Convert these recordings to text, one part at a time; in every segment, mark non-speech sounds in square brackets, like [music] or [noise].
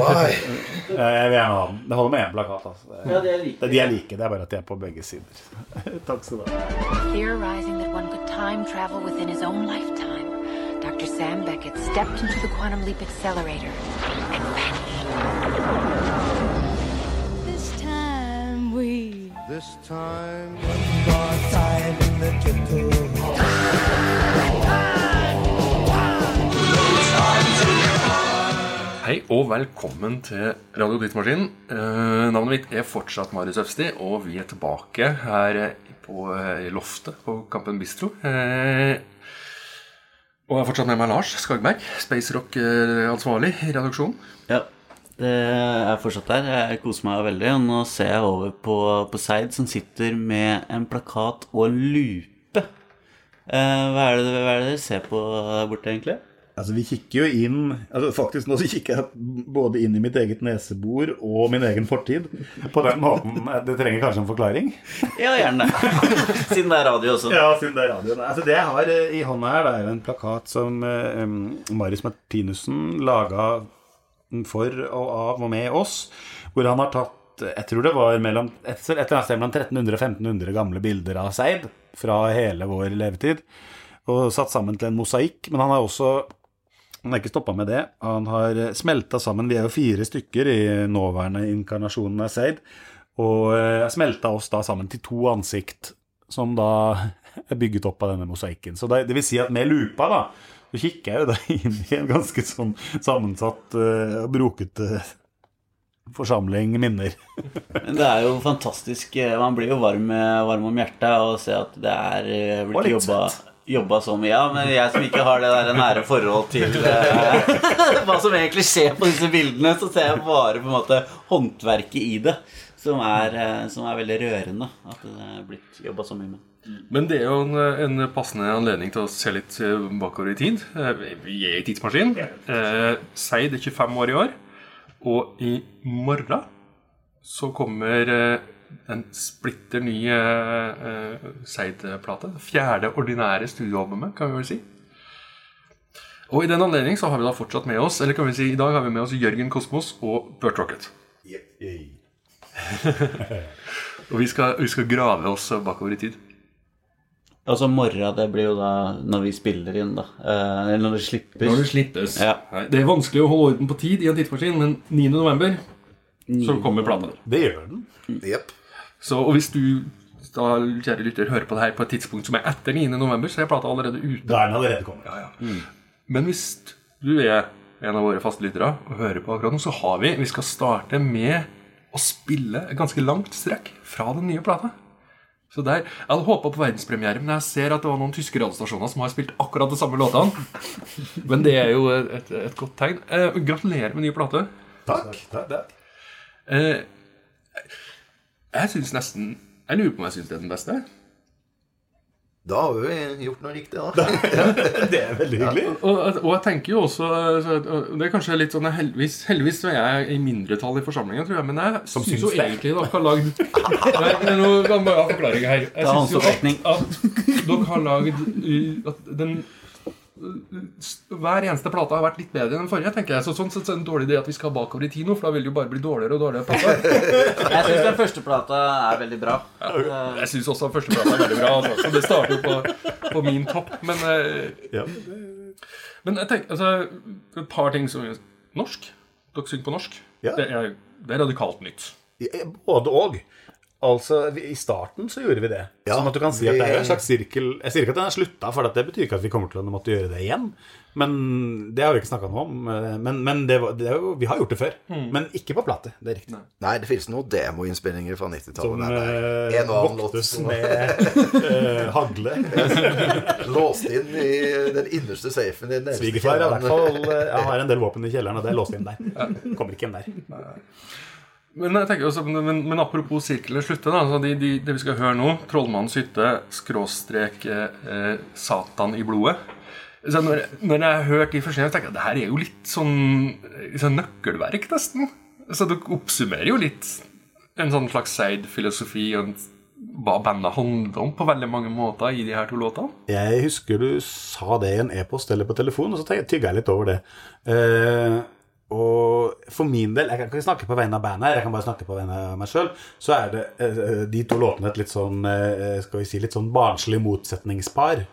Why? [laughs] Jeg vil gjerne ha den. Det holder med én plakat. Altså. Ja, de er like. det- de er like, det er bare at de er på begge sider. [laughs] Takk skal du ha. Theorizing that one could time travel within his own lifetime, Dr. Sam Beckett stepped into the quantum leap accelerator and vanished. This time we This time Hei og velkommen til Radio Tidsmaskin. Eh, navnet mitt er fortsatt Marius Øfsti, og vi er tilbake her på eh, loftet på Kampen Bistro. Eh, og jeg har fortsatt med meg Lars Skagberg, Space Rock-ansvarlig i redaksjonen. Ja, det er fortsatt der. Jeg koser meg veldig. Og nå ser jeg over på, på Seid, som sitter med en plakat og en lupe. Eh, hva, er hva er det dere ser på der borte, egentlig? Altså, vi kikker jo inn altså, Faktisk nå så kikker jeg både inn i mitt eget nesebor og min egen fortid. På den måten Det trenger kanskje en forklaring? Ja, gjerne. [laughs] Siden det er radio også. Ja, siden det er radio. Altså, det jeg har eh, i hånda her, det er jo en plakat som eh, um, Marius Martinussen laga for og av og med oss, hvor han har tatt jeg tror det var mellom, et, et eller annet sted mellom 1300 og 1500 gamle bilder av Seid fra hele vår levetid, og satt sammen til en mosaikk. Men han har også han har ikke stoppa med det. Han har smelta sammen Vi er jo fire stykker i nåværende inkarnasjonen av Seid. Og eh, smelta oss da sammen til to ansikt, som da [laughs] er bygget opp av denne mosaikken. Så det, det vil si at med lupa, da, så kikker jeg jo da [laughs] inn i en ganske sånn sammensatt eh, og brokete forsamling minner. [laughs] Men det er jo fantastisk. eh, Man blir jo varm, varm om hjertet og ser at det er eh, blitt litt jobba Jobba så mye, ja, men jeg som ikke har det der nære forhold til eh, hva som egentlig skjer på disse bildene, så ser jeg bare på en måte håndverket i det, som er, eh, som er veldig rørende. At det er blitt jobba så mye med. Men det er jo en, en passende anledning til å se litt eh, bakover i tid. Eh, Vi er i tidsmaskin. Eh, Seid er 25 år i år. Og i morgen så kommer eh, en splitter ny eh, eh, Seid-plate. Fjerde ordinære studioalbumet, kan vi vel si. Og i den anledning så har vi da fortsatt med oss Eller kan vi si i dag har vi med oss Jørgen Kosmos og Burt Rocket. [laughs] Og vi skal, vi skal grave oss bakover i tid. Altså morra, det blir jo da når vi spiller inn, da. Eh, Eller når det slippes. Når det slippes. Ja. Det er vanskelig å holde orden på tid i en tidsmaskin, men 9. så kommer plata. Det gjør den. Yep. Så, og hvis du da, kjære lytter, hører på det her på et tidspunkt som er etter 9. november, så er plata allerede ute. Da er den allerede kommet. Men hvis du er en av våre faste lyttere og hører på akkurat nå, så har vi Vi skal starte med å spille et ganske langt strekk fra den nye plata. Så der, Jeg hadde håpa på verdenspremiere, men jeg ser at det var noen tyske radiostasjoner som har spilt akkurat de samme låtene. Men det er jo et, et godt tegn. Eh, gratulerer med ny plate. Takk. takk, takk. Eh, jeg syns nesten Jeg lurer på om jeg syns det er den beste. Da har vi gjort noe riktig, da. [laughs] Det er veldig hyggelig. Og, og jeg tenker jo også Det er kanskje litt sånn Heldigvis, heldigvis er jeg i mindretall i forsamlingen, tror jeg. Men jeg Som syns jo det. egentlig dere har lagd Nei, men Nå må jeg ha forklaring her. Jeg syns jo at, at dere har lagd at den hver eneste plate har vært litt bedre enn den forrige. tenker jeg Så Sånn sett så er det en dårlig idé at vi skal bakover i tid nå, for da vil det jo bare bli dårligere og dårligere. plater. [laughs] Jeg syns den første plata er veldig bra. Ja, Jeg syns også den første plata er veldig bra. Altså. Så det starter jo på, på min topp. Men, eh, Ja. men jeg tenker altså, et par ting som norsk. Dere synger på norsk. Ja. Det, er, det er radikalt nytt. Både og. Altså, I starten så gjorde vi det. Ja, sånn at du kan si at det er en slags sirkel Jeg sier ikke at den er slutta, for det betyr ikke at vi kommer til å måtte gjøre det igjen. Men Det har vi ikke snakka noe om. Men, men det, var- det er jo, vi har gjort det før. Men ikke på plate. Det er riktig. Nei, det finnes noen demoinnspillinger fra 90-tallet. Som låt voktes med uh, [laughs] hagle. [laughs] låst inn i den innerste safen din. Svigerfar har i hvert fall eh, jeg har en del våpen i kjelleren, og det er låst inn der. Kommer ikke inn der. Men, også, men, men apropos sirkelen slutte, da. Altså de, de, det vi skal høre nå, 'Trollmannens hytte', skråstrek eh, 'Satan i blodet'. Så når, når jeg har hørt de første, tenker jeg at det her er jo litt sånn, sånn nøkkelverk, nesten. Så dere oppsummerer jo litt en sånn slags Seid-filosofi og hva bandet handler om på veldig mange måter i de her to låtene. Jeg husker du sa det i en e-post eller på telefon, og så tygga jeg litt over det. Eh, og for min del, jeg kan ikke snakke på vegne av bandet, jeg kan bare snakke på vegne av meg sjøl, så er det eh, de to låtene et litt sånn eh, skal vi si, litt sånn barnslig motsetningspar.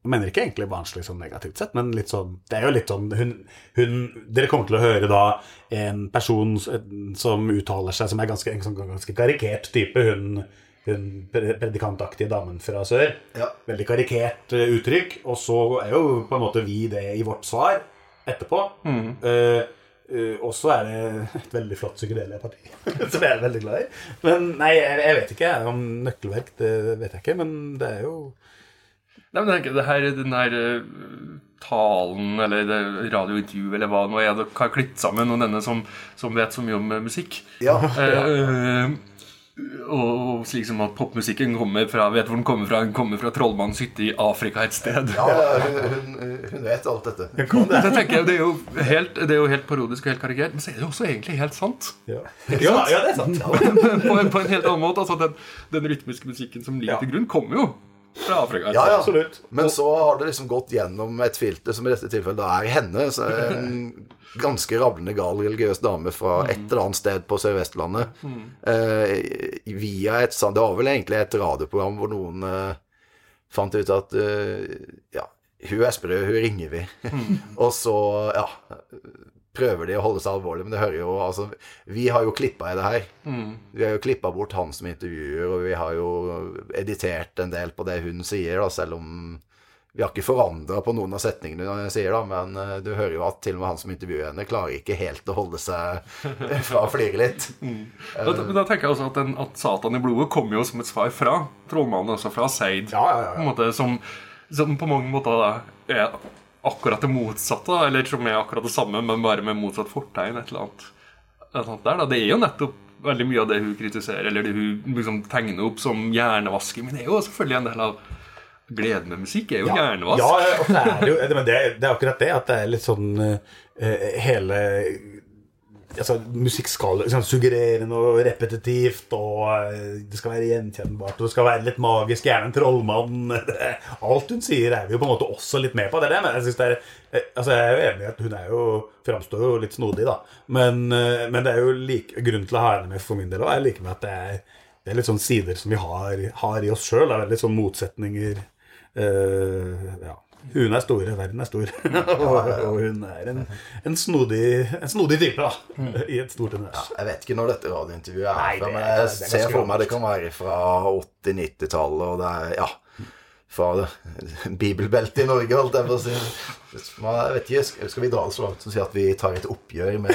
Jeg mener ikke egentlig barnslig sånn negativt sett, men litt sånn Det er jo litt sånn hun, hun, Dere kommer til å høre da en person som uttaler seg som er ganske, en sånn ganske karikert type. Hun, hun predikantaktige damen fra sør. Ja. Veldig karikert eh, uttrykk. Og så er jo på en måte vi det i vårt svar etterpå. Eh, eh, og så er det et veldig flott psykedelia-parti, [laughs] som jeg er veldig glad i. Men nei, jeg, jeg vet ikke om nøkkelverk. Det vet jeg ikke, men det er jo Nei, men det her, Den her eh, talen eller radiointervjuet eller hva nå er dere har klippet sammen, og denne som, som vet så mye om eh, musikk Ja. ja. og, og slik som at popmusikken kommer fra Vet hvor den kommer fra? Den kommer fra trollmannens hytte i Afrika et sted. Ja, hun, hun, vet alt dette. Det, tenker jeg, det, er jo helt, det er jo helt parodisk og helt karikert, men så er det jo også egentlig helt sant. Ja, ja, ja det er sant. [laughs] på, en, på en helt annen måte. Altså, den, den rytmiske musikken som ligger Ja. til grunn, kommer jo fra Afrika. Ja, ja. Absolutt. Men så har det liksom gått gjennom et filter som i dette tilfellet da er henne. Så [laughs] en ganske ravlende gal religiøs dame fra et eller annet sted på Sør-Vestlandet. Eh, via et sånt Det var vel egentlig et radioprogram hvor noen eh, fant ut at eh, Ja, hun er sprø, hun ringer vi. [laughs] Og så, ja Prøver de å holde seg alvorlig, men det hører jo altså Vi har jo klippa i det her. Vi har jo klippa bort han som intervjuer, og vi har jo editert en del på det hun sier, da, selv om vi har ikke forandra på noen av setningene hun sier, da, men eh, du hører jo at til og med han som intervjuer henne, klarer ikke helt å holde seg [laughs] fra å flire litt. [laughs] Da, men da tenker jeg også at, den, at Satan i blodet kommer jo som et svar fra trollmannen, altså fra Seid. Ja, ja, ja. På måte, som, som på mange måter da, er akkurat det motsatte, da, eller som er akkurat det samme, men bare med motsatt fortegn. Et eller annet, et eller annet der, da. Det er jo nettopp veldig mye av det hun kritiserer, eller det hun liksom tegner opp som hjernevasking. Men det er jo selvfølgelig en del av gleden med musikk. er jo hjernevask. Ja, og det er jo men det, det er akkurat det at det er litt sånn eh, hele Altså, musikk skal liksom, suggererende og repetitivt, og eh, det skal være gjenkjennbart, og det skal være litt magisk, gjerne en trollmann [laughs] Alt hun sier, er vi jo på en måte også litt med på. Det er det, men jeg synes det er eh, Altså, jeg er jo enig i at hun er jo framstår jo litt snodig, da. Men, men det er jo like, grunnen til å ha henne med for min del òg, er like med at det er, det er litt sånn sider som vi har, har i oss sjøl. Veldig sånn motsetninger. Eh, ja. Hun er stor, verden er stor. [laughs] [laughs] og, hun er en, en, snodig, en snodig type, da. [laughs] I et stort univers. Jeg vet ikke når dette radiointervjuet er Nei, fra, det- men det det jeg ser for meg det kan være fra 80-90-tallet, og det er ja fra det- bibelbeltet i Norge, holdt jeg på å si. Jeg vet ikke, skal vi dra det så langt som å si at vi tar et oppgjør med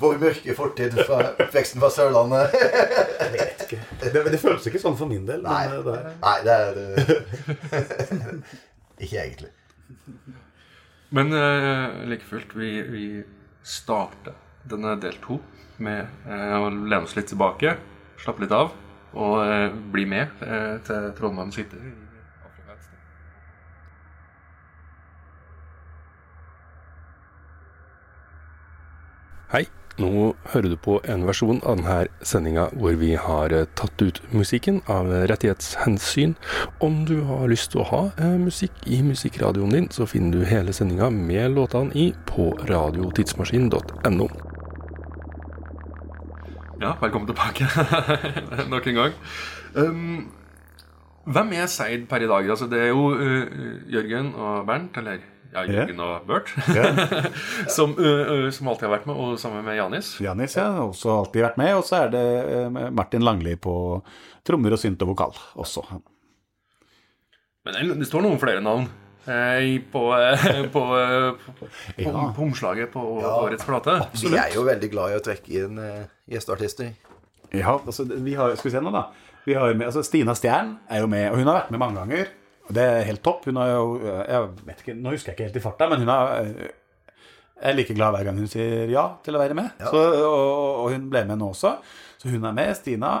vår mørke fortid fra veksten fra Sørlandet? Jeg vet ikke. Det, det føles ikke sånn for min del. Nei, det er, Nei det er det [laughs] Ikke egentlig. Men uh, like fullt, vi, vi starter denne del to med uh, å lene oss litt tilbake, slappe litt av, og uh, bli med uh, til Trondheim sted. Hei. Nå hører du på en versjon av denne sendinga hvor vi har eh, tatt ut musikken av rettighetshensyn. Om du har lyst til å ha eh, musikk i musikkradioen din, så finner du hele sendinga med låtene i på radiotidsmaskin.no. Ja, velkommen tilbake [laughs] nok en gang. Um, hvem er Seid per i dag? Altså, det er jo uh, Jørgen og Bernt, eller ja, Jørgen og Bert, [laughs] som, uh, uh, som alltid har vært med, og sammen med Janis. Janis ja, også alltid vært med. Og så er det Martin Langli på trommer og synt og vokal også. Men det- det står noen flere navn eh, på, eh, på, eh, på, på, Ja. på omslaget på årets plate. Vi er jo veldig glad i å trekke inn uh, gjesteartister. Ja, altså, vi har, skal vi se nå da vi har med, altså, Stina Stjern er jo med, og hun har vært med mange ganger Det er helt topp. Hun er jo, jeg vet ikke, nå husker jeg ikke helt i farta Men hun er Jeg er like glad hver gang hun sier ja til å være med. Så, og, og hun ble med nå også. Så hun er med, Stina.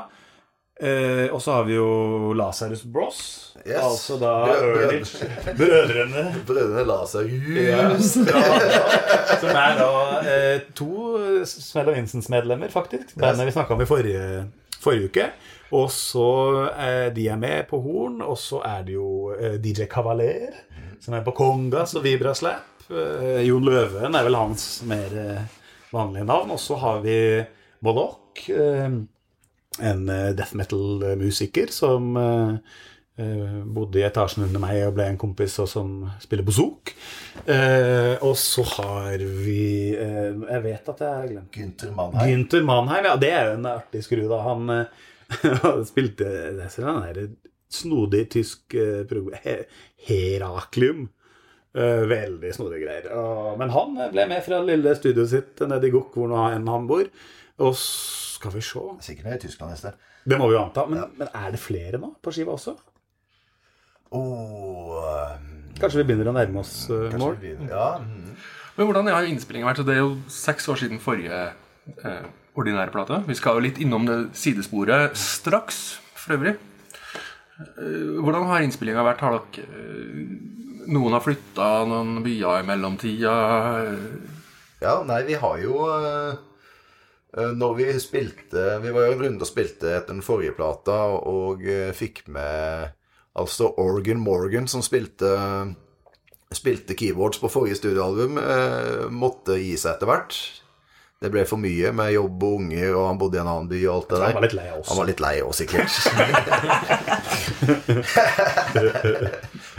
Eh, Og så har vi jo Lazarus Bros. Yes. Altså da Ørnich Brødrene. Brødrene Lasarus. [laughs] Som er da eh, to Smell og Vincents-medlemmer, faktisk. Bandet vi snakka om i forrige, forrige uke. Og så eh, de er med på horn, og så er det jo eh, DJ Cavalier, som er på Kongas og vibraslap. Eh, Jon Løven er vel hans mer, eh, vanlige navn. Og så har vi Moloch, eh, en eh, death metal-musiker som eh, eh, bodde i etasjen under meg og ble en kompis, og som spiller bouzouki. Uh, og så har vi uh, Jeg vet at jeg har glemt Gunther Mannheim. Günther Mannheim, ja, det er jo en artig skru, da. Han eh, [laughs] spilte det er den der snodig tysk eh, He- Heraklium. Eh, veldig snodige greier. Men han ble med fra det lille studioet sitt nede i Gokk, hvor nå enn han bor. Og skal vi se Sikkert nede i Tyskland neste. Det må vi jo anta. Men, men er det flere nå på skiva også? Åh, um, Kanskje vi begynner å nærme oss uh, kanskje mål? vi- Ja. mm. Men hvordan har innspillingen vært? Så Det er jo seks år siden forrige eh, ordinære plate. Vi skal jo litt innom det sidesporet straks, for øvrig. Eh, hvordan har innspillinga vært? Har dere eh, Noen har flytta noen byer i mellomtida? Ja, nei, vi har jo eh, eh, Når vi spilte Vi var jo en runde og spilte etter den forrige plata, og eh, fikk med altså Organ Morgan, som spilte Spilte keyboards på forrige studioalbum, eh, måtte gi seg etter hvert. Det ble for mye med jobb og unger, og han bodde i en annen by og alt det der. Han var litt lei oss. Han var litt lei oss, sikkert. [laughs]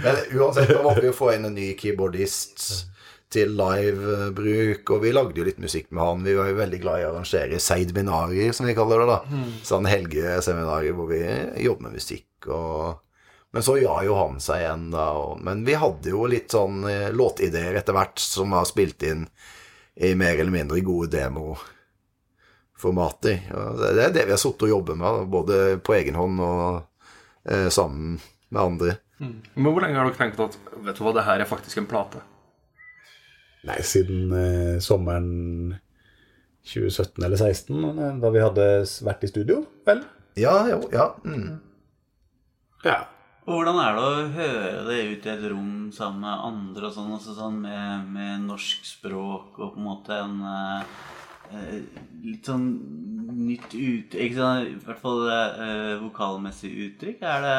Men uansett, da måtte vi jo få inn en ny keyboardist til live-bruk, og vi lagde jo litt musikk med han. Vi var jo veldig glad i å arrangere seidminarier, som vi kaller det, da. Sånn helgeseminarer hvor vi jobber med musikk og Men så ga jo han seg igjen, da. Men vi hadde jo litt sånn eh, låtideer etter hvert som var spilt inn i mer eller mindre gode demoformater. Det det er det vi har sittet og jobbet med, både på egen hånd og eh, sammen med andre. Men hvor lenge har dere tenkt at Vet du hva, det her er faktisk en plate? Nei, siden eh, sommeren 2017 eller 2016, eh, da vi hadde vært i studio, vel? Ja, jo, ja. Mm. Ja. Og Hvordan er det å høre det ut i et rom sammen med andre og sånn, altså sånn med, med norsk språk og på en måte en eh, eh, litt sånn nytt ut... Ikke sant? I hvert fall eh, vokalmessig uttrykk. Er det,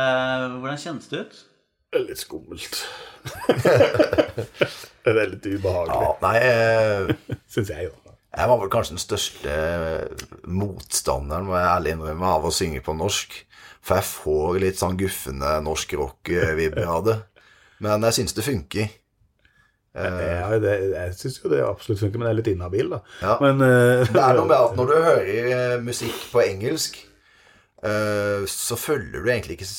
hvordan kjennes det ut? Det er litt skummelt. [laughs] det er litt ubehagelig, ja nei, eh, [laughs] syns jeg, da. jeg var vel kanskje den største motstanderen, må jeg ærlig innrømme, av å synge på norsk. For jeg får litt sånn guffende norsk rock-vibber av det. Men jeg syns det funker. Ja, det, jeg syns jo det absolutt funker, men jeg er litt inhabil, da. Ja. Men uh, [laughs] Det er noe med at når du hører eh, musikk på engelsk, uh, så følger du egentlig ikke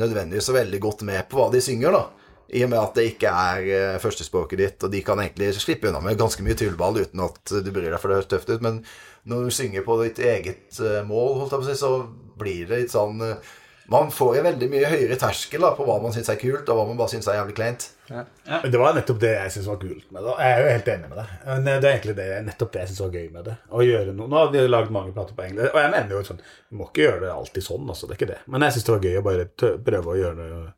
nødvendigvis så veldig godt med på hva de synger, da. I og med at det ikke er førstespråket ditt, og de kan egentlig slippe unna med ganske mye tullball uten at du bryr deg for det høres tøft ut. Men når du synger på ditt eget mål, holdt jeg på å si, så blir det litt sånn eh, Man får en veldig mye høyere terskel da, på hva man syns er kult, og hva man bare syns er jævlig kleint. Men det var nettopp det jeg syntes var kult med det. Jeg er jo helt enig med deg. Men det er egentlig det, nettopp det jeg syns var gøy med det. Å gjøre noe. Nå har vi lagd mange plater på engelsk, og jeg mener jo sånn Vi må ikke gjøre det alltid sånn, altså. Det er ikke det. Men jeg syns det var gøy å bare prøve å gjøre te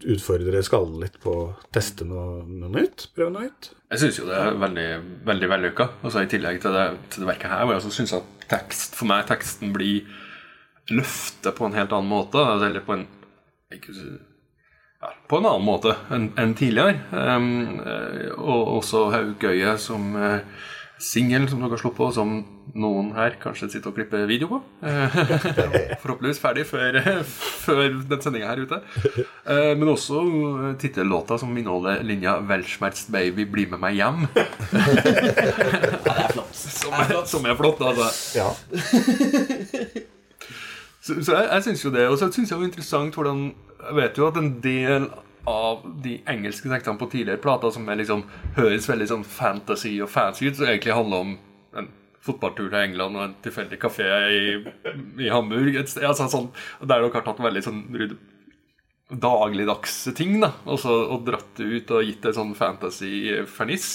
Utfordre skallen litt på å teste noe, noe nytt. Prøve noe nytt. Jeg syns jo det er veldig veldig vellykka. Altså, I tillegg til det, til det verket her, hvor jeg altså syns at tekst, for meg teksten blir løftet på en helt annen måte. Eller på en ja, på en annen måte enn en tidligere. Um, og også Haugøye som uh, singel som dere har sluppet, og som noen her kanskje sitter og klipper video på. Eh, [laughs] Forhåpentligvis ferdig før, før den sendinga her ute. Eh, men også uh, tittellåta som inneholder linja 'Welschmerzt baby, bli med meg hjem'. Som er, som er flott, altså. Ja. Så, så jeg, jeg syns jo det. Og så syns jeg det er interessant hvordan Jeg vet jo at en del av de engelske tekstene på tidligere plater som liksom, høres veldig sånn fantasy og fancy ut, som egentlig handler om en fotballtur til England og en tilfeldig kafé i, i Hamburg. Et sted, altså, sånn, der dere har tatt veldig sånn dagligdagse ting da, og, så, og dratt det ut og gitt det sånn fantasy-ferniss,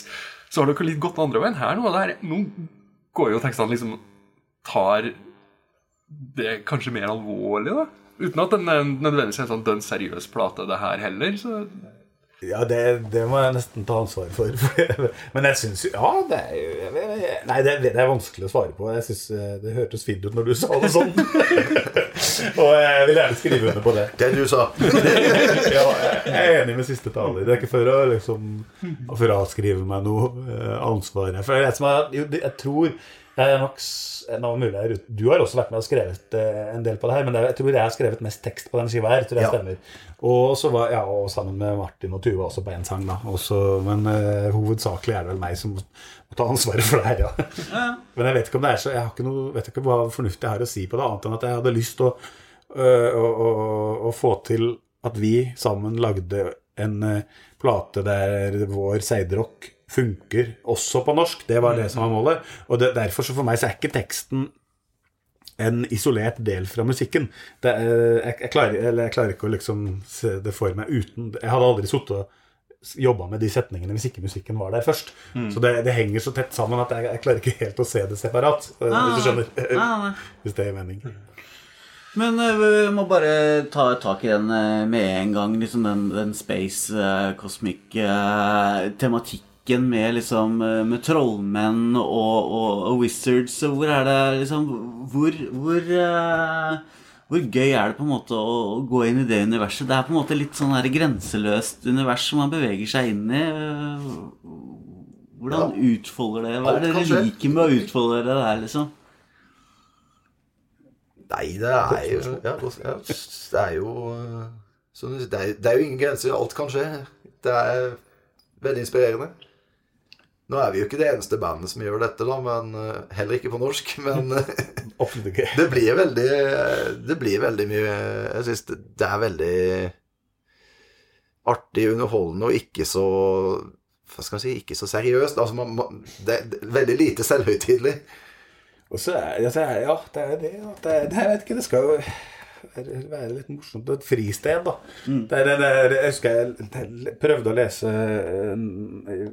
så har dere litt gått andre veien her nå. og Der, nå går jo tekstene liksom tar det kanskje mer alvorlig, da. Uten at den er nødvendigvis er en sånn dønn seriøs plate, det her heller. Så Ja, det, det må jeg nesten ta ansvar for. [laughs] Men jeg syns jo Ja, det er jo Nei, det, det er vanskelig å svare på. Jeg synes eh, Det hørtes fint ut når du sa det sånn. [laughs] Og jeg vil gjerne skrive under på det. Det du sa. [laughs] Ja, jeg er enig med siste taler. Det er ikke for å liksom å fraskrive meg noe eh, ansvar. For jeg, jeg tror jeg er nok nå er mulig Du har også vært med og skrevet eh, en del på det her, men jeg tror jeg har skrevet mest tekst på den skiva her. Tror jeg Ja. stemmer. Og så var ja, og sammen med Martin og Tuva også på én sang, da. Også, men uh, hovedsakelig er det vel meg som må må ta ansvaret for det her, ja. Men jeg vet ikke om det er så Jeg har ikke noe, vet ikke hva fornuftig jeg har å si på det, annet enn at jeg hadde lyst til å, øh, å, å, å få til at vi sammen lagde en plate der vår seidrock funker også på norsk. Det var det som var målet. Og det, derfor så for meg så er ikke teksten en isolert del fra musikken. Det, er- jeg, jeg, klarer, eller jeg klarer ikke å liksom se det for meg uten Jeg hadde aldri sittet og jobba med de setningene hvis ikke musikken var der først. Så det, det henger så tett sammen at jeg, jeg klarer ikke helt å se det separat. Ah, Hvis du skjønner? Ah, nei. [laughs] Hvis det gir mening. Men eh, vi må bare ta tak i den eh, med en gang. Liksom den, den space uh, eh, med liksom eh, Med trollmenn og, og, og wizards. Hvor er det liksom Hvor, hvor uh, hvor gøy er det på en måte å, å gå inn i det universet? Det er på en måte litt sånn her grenseløst univers som man beveger seg inn i. Hvordan utfolder det? Hva er det dere liker med å utfolde det der, liksom? Nei, det er jo ja, Det er jo det er, det er jo ingen grenser. Alt kan skje. Det er veldig inspirerende. Nå er vi jo ikke det eneste bandet som gjør dette, da, men øh, heller ikke på norsk. [laughs] Men [laughs] [laughs] det blir veldig Det blir veldig mye Jeg syns det, det er veldig artig, underholdende og ikke så Hva skal man si Ikke så seriøst. Altså, man, man, det, det er veldig lite selvhøytidelig. Og så er det, ja, det er det. ja. Det, er, det, jeg vet ikke, det skal jo være, litt morsomt. Et fristed, da. Mm. Der, det er, jeg husker jeg jeg prøvde å lese eh,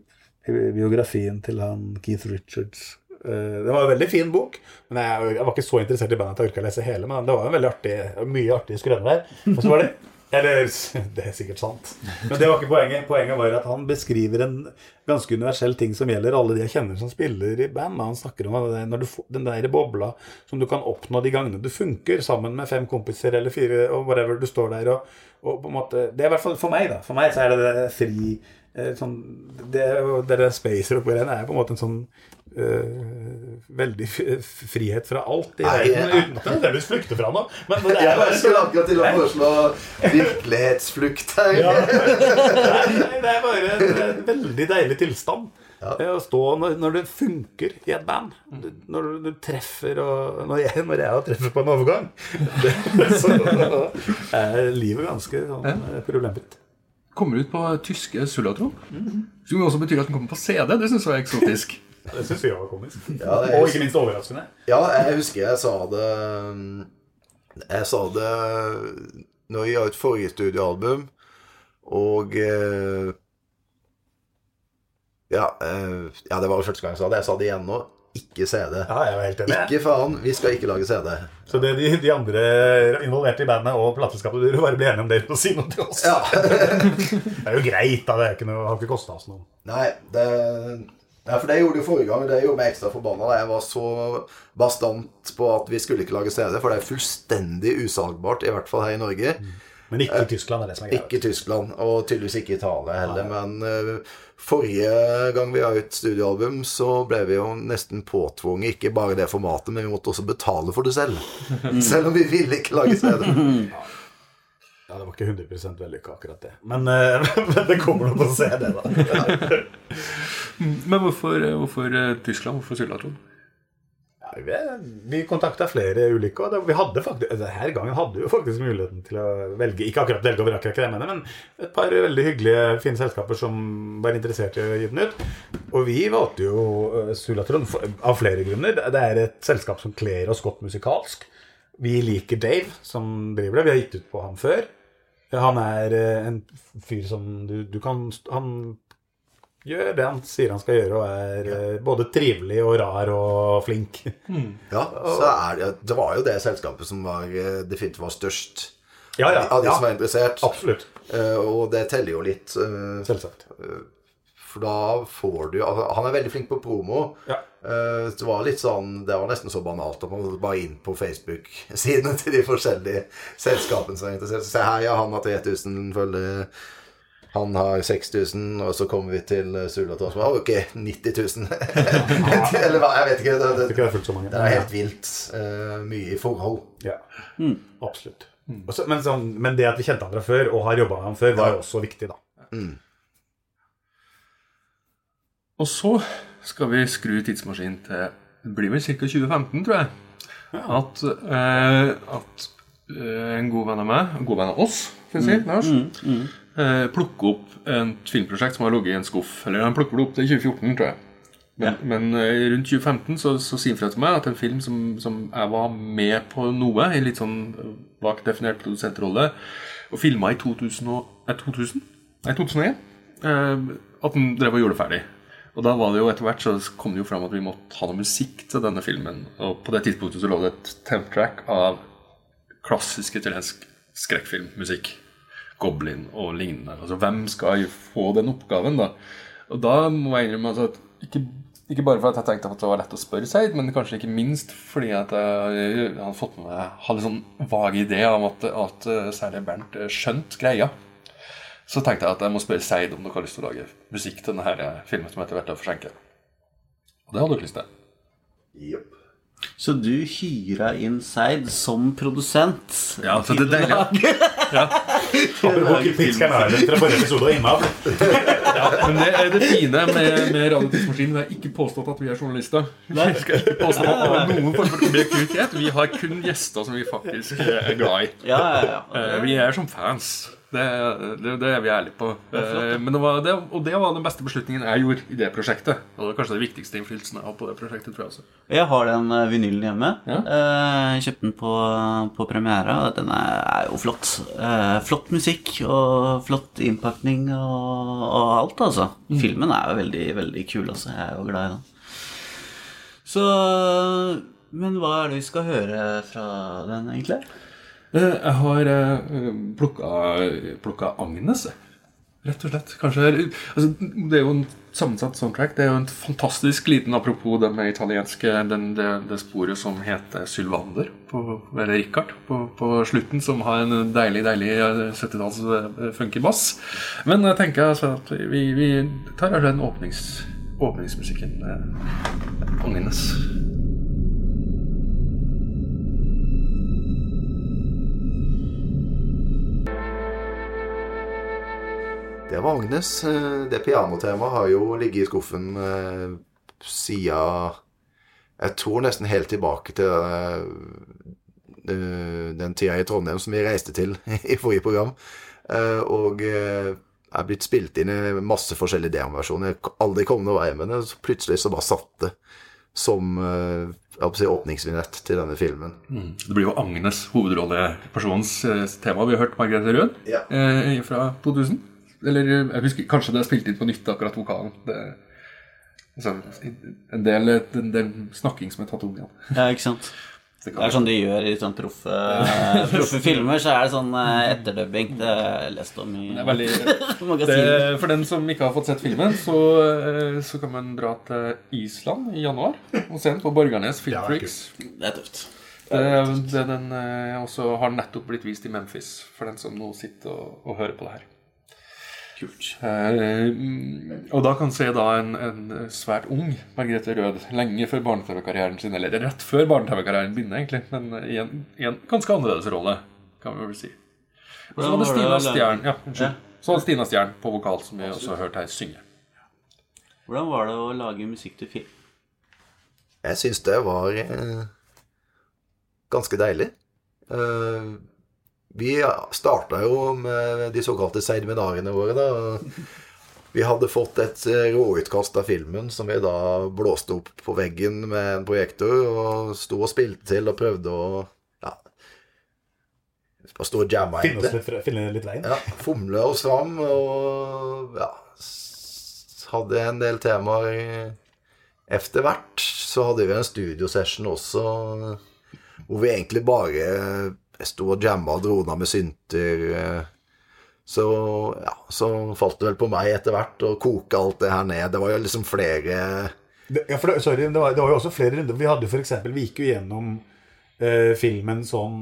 biografien til han Keith Richards. Eh, Det var en veldig fin bok, men jeg, var ikke så interessert i bandet at jeg orka lese hele. Men det var en veldig artig, mye artige skrøner der. Og så var det [laughs] eller, det er sikkert sant. Men det var ikke poenget. Poenget var at han beskriver en ganske universell ting som gjelder alle de jeg kjenner som spiller i band. Han snakker om du den der bobla som du kan oppnå de gangene du funker sammen med fem kompiser eller fire og whatever du står der og, og på en måte Det er i hvert fall for meg, da. For meg så er det det fri sånn, Det, det der space rock-greiene er på en måte en sånn øh, veldig frihet fra alt i verden, uten at det nødvendigvis flykter fra noe. Men det er Jeg bare skulle akkurat til å foreslå virkelighetsflukt her. ja. Nei, det er bare en, veldig deilig tilstand. Ja. Å stå når, når det funker i et band. Du- Når du, du treffer og Når jeg, når jeg treffer på en overgang, det, så er livet ganske sånn eh, problemfritt. Kommer ut på tyske Sulatron. Som jo også betyr at den kommer på CD. Det syns jeg er eksotisk. [laughs] Det syns vi var komisk. Ja, det er- og ikke minst overraskende. Ja, jeg husker jeg sa det Jeg sa det når jeg ga ut forrige studioalbum, og eh, ja, eh, ja, det var jo første gang jeg sa det. Jeg sa det igjen nå. Ikke CD. Ja, jeg var helt enig. Ikke faen, vi skal ikke lage CD. Så det de, de andre involverte i bandet og plateselskapet burde bare bli enige om det å si noe til oss. Ja. [laughs] Det er jo greit, da. Det ikke noe, har ikke kosta oss noe. Nei, det Nei, for det gjorde jeg forrige gang, det gjorde meg ekstra forbanna. Jeg var så bastant på at vi skulle ikke lage CD, for det er fullstendig usalgbart, i hvert fall her i Norge. Men ikke i Tyskland, er det som er greit. Ikke Tyskland, og tydeligvis ikke Italia heller. Men uh, forrige gang vi ga ut studioalbum, så ble vi jo nesten påtvunget ikke bare det formatet, men vi måtte også betale for det selv. [laughs] Selv om vi ville ikke lage CD. [laughs] Ja, det var ikke 100 vellykka, akkurat det. Men, uh, men [laughs] det kommer noe på CD, da. Men hvorfor, hvorfor eh, Tyskland? Hvorfor Sulatron? Vi, vi kontakta flere ulike, og vi hadde faktisk, denne gangen hadde vi faktisk muligheten til å velge Ikke akkurat velge over akkurat det mener, men et par veldig hyggelige, fine selskaper som var interessert i å gi den ut. Og vi valgte jo eh, Sulatron av flere grunner. Det er et selskap som kler oss godt musikalsk. Vi liker Dave, som driver det. Vi har gitt ut på ham før. Han er eh, en fyr som du, du kan Han gjør det han sier han skal gjøre, og er eh, både trivelig og rar og flink. Ja, så er det, det var jo det selskapet som var, eh, definitivt var størst Ja, ja, av de ja. som var interessert. Absolutt. Eh, og det teller jo litt. Selvsagt. For da får du altså, Han er veldig flink på promo. Ja. Eh, Det var litt sånn Det var nesten så banalt at man bare inn på Facebook-sidene til de forskjellige selskapene som er interessert. Se her, ja, han har 3000 følgere. Han har 6000, og så kommer vi til eh, som har ok, 90 000. Eller hva, jeg vet ikke. Det, Jeg det, det er fullt så mange. det er helt vilt. eh, mye i forhold. Ja, absolutt. Og så- men, sånn, men det at vi kjente han før, og har jobba med han før, var jo også viktig, da. Og så skal vi skru tidsmaskinen til Det blir vel ca. 2015, tror jeg. At, eh, at eh, en god venn av meg, en god venn av oss, skal vi si, Lars, eh, plukke opp et filmprosjekt som har ligget i en skuff. Eller han plukker det opp til 2014, tror jeg. Men, men eh, rundt 2015 så, så sier fra til meg at en film som, som jeg var med på noe, i litt sånn vagt definert produsentrolle, og filma i 2000, og, eh, 2000? Nei, 2001, eh, at han drev og gjorde det ferdig. Og da var det jo etter hvert så kom det jo fram at vi måtte ha noe musikk til denne filmen. Og på det tidspunktet så lå det et temp-track av klassisk italiensk skrekkfilmmusikk. Goblin og lignende. Altså hvem skal få den oppgaven, da? Og da må jeg innrømme altså, at ikke, ikke bare fordi jeg tenkte at det var lett å spørre Seid, men kanskje ikke minst fordi at jeg hadde fått med meg hadde sånn vag idé om at, at eh, særlig Bernt eh, skjønte greia. Så tenkte jeg at jeg må spørre Seid om dere har lyst til å lage musikk til denne eh, filmen som heter 'Verta er. Og det hadde dere lyst til. Yep. Så du hyra inn Seid som produsent? Ja, så det er deilig. Apropos Pitcairn Island fra forrige episode og innavl. [laughs] Men det er det fine med, med Radiotidsmaskinen. Vi har ikke påstått at vi er journalister. Vi skal ikke påstå at det er noen form for objektivitet. Vi har kun gjester som vi faktisk er glad i. Ja, ja, ja. Eh, Vi er som fans. Det, det, det er vi ærlige på. Eh, Men det var det, og det var den beste beslutningen jeg gjorde i det prosjektet. Og det var kanskje den viktigste innflytelsen jeg har på det prosjektet. tror jeg også. Jeg har den eh, vinylen hjemme. Ja. Jeg kjøpte den på, på premiera. og Den er, jo flott. Eh, flott musikk og flott innpakning og, og alt, altså. Filmen er jo veldig, veldig kul, altså. Jeg er jo glad i den. Så Men hva er det vi skal høre fra den, egentlig? Eh, Jeg har eh, plukka, Agnes, rett og slett. Kanskje altså, Det er jo en sammensatt soundtrack. Det er jo en fantastisk liten apropos det italienske den, det, det sporet som heter Sylvander, på, eller Richard, på, på slutten, som har en deilig deilig eh, 70-talls eh, funky bass. Men jeg tenker altså at vi, vi tar altså den åpnings, åpningsmusikken. Agnes. Det var Agnes. Eh, Det pianotemaet har jo ligget i skuffen eh, siden Jeg tror nesten helt tilbake til eh, eh, den tida i Trondheim som vi reiste til [laughs] i forrige program. Eh, og eh, er blitt spilt inn i masse forskjellige demoversjoner. Aldri kom noen vei med det. Så plutselig så bare satt det som si, åpningsvinett til denne filmen. Det blir jo Agnes, hovedrollepersonens tema. Vi har hørt Margrethe Rød Ja. eh, fra 2000. Eller jeg husker kanskje det er spilt inn på nytt, akkurat vokalen. Det, altså, en, del, en del snakking som er tatt om igjen. Ja, ikke sant? Det Det er sånn de gjør i sånn proffe, [laughs] proffe [laughs] filmer. Så er det sånn eh, etterdubbing. Det har jeg lest om i det er veldig, [laughs] det, for den som ikke har fått sett filmen, så, eh, så kan man dra til Island i januar og se den på Borgarnes Ja, det er Filmfreaks. Det er tøft. Det, det den eh, også har nettopp blitt vist i Memphis, for den som nå sitter og, og hører på det her. Kult. Eh, mm, og da kan se da en, en svært ung Margrethe Rød lenge før barne-TV-karrieren sin, eller rett før barne-TV-karrieren begynner, egentlig, men i en, i en ganske annerledes rolle, kan vi vel si. Og så var det Stina Stjern ja, ja. Så var Stina Stjern på vokal, som vi også har hørt her synge. Hvordan var det å lage musikk til film? Jeg syns det var eh, ganske deilig. Eh, vi starta jo med de såkalte seidminarene våre. da. Vi hadde fått et eh, råutkast av filmen som vi da blåste opp på veggen med en projektor og sto og spilte til og prøvde å ja, bare stå og jamme, oss litt, finne litt veien. Ja, fomle oss fram og ja, hadde en del temaer etter hvert. Så hadde vi en studiosession også hvor vi egentlig bare sto og jamma og dro med synter. eh, Så, ja, så falt det vel på meg etter hvert å koke alt det her ned. Det var jo liksom flere Det, ja, for det, sorry, det var, det var jo også flere runder. Vi hadde for eksempel, vi gikk jo gjennom eh, filmen sånn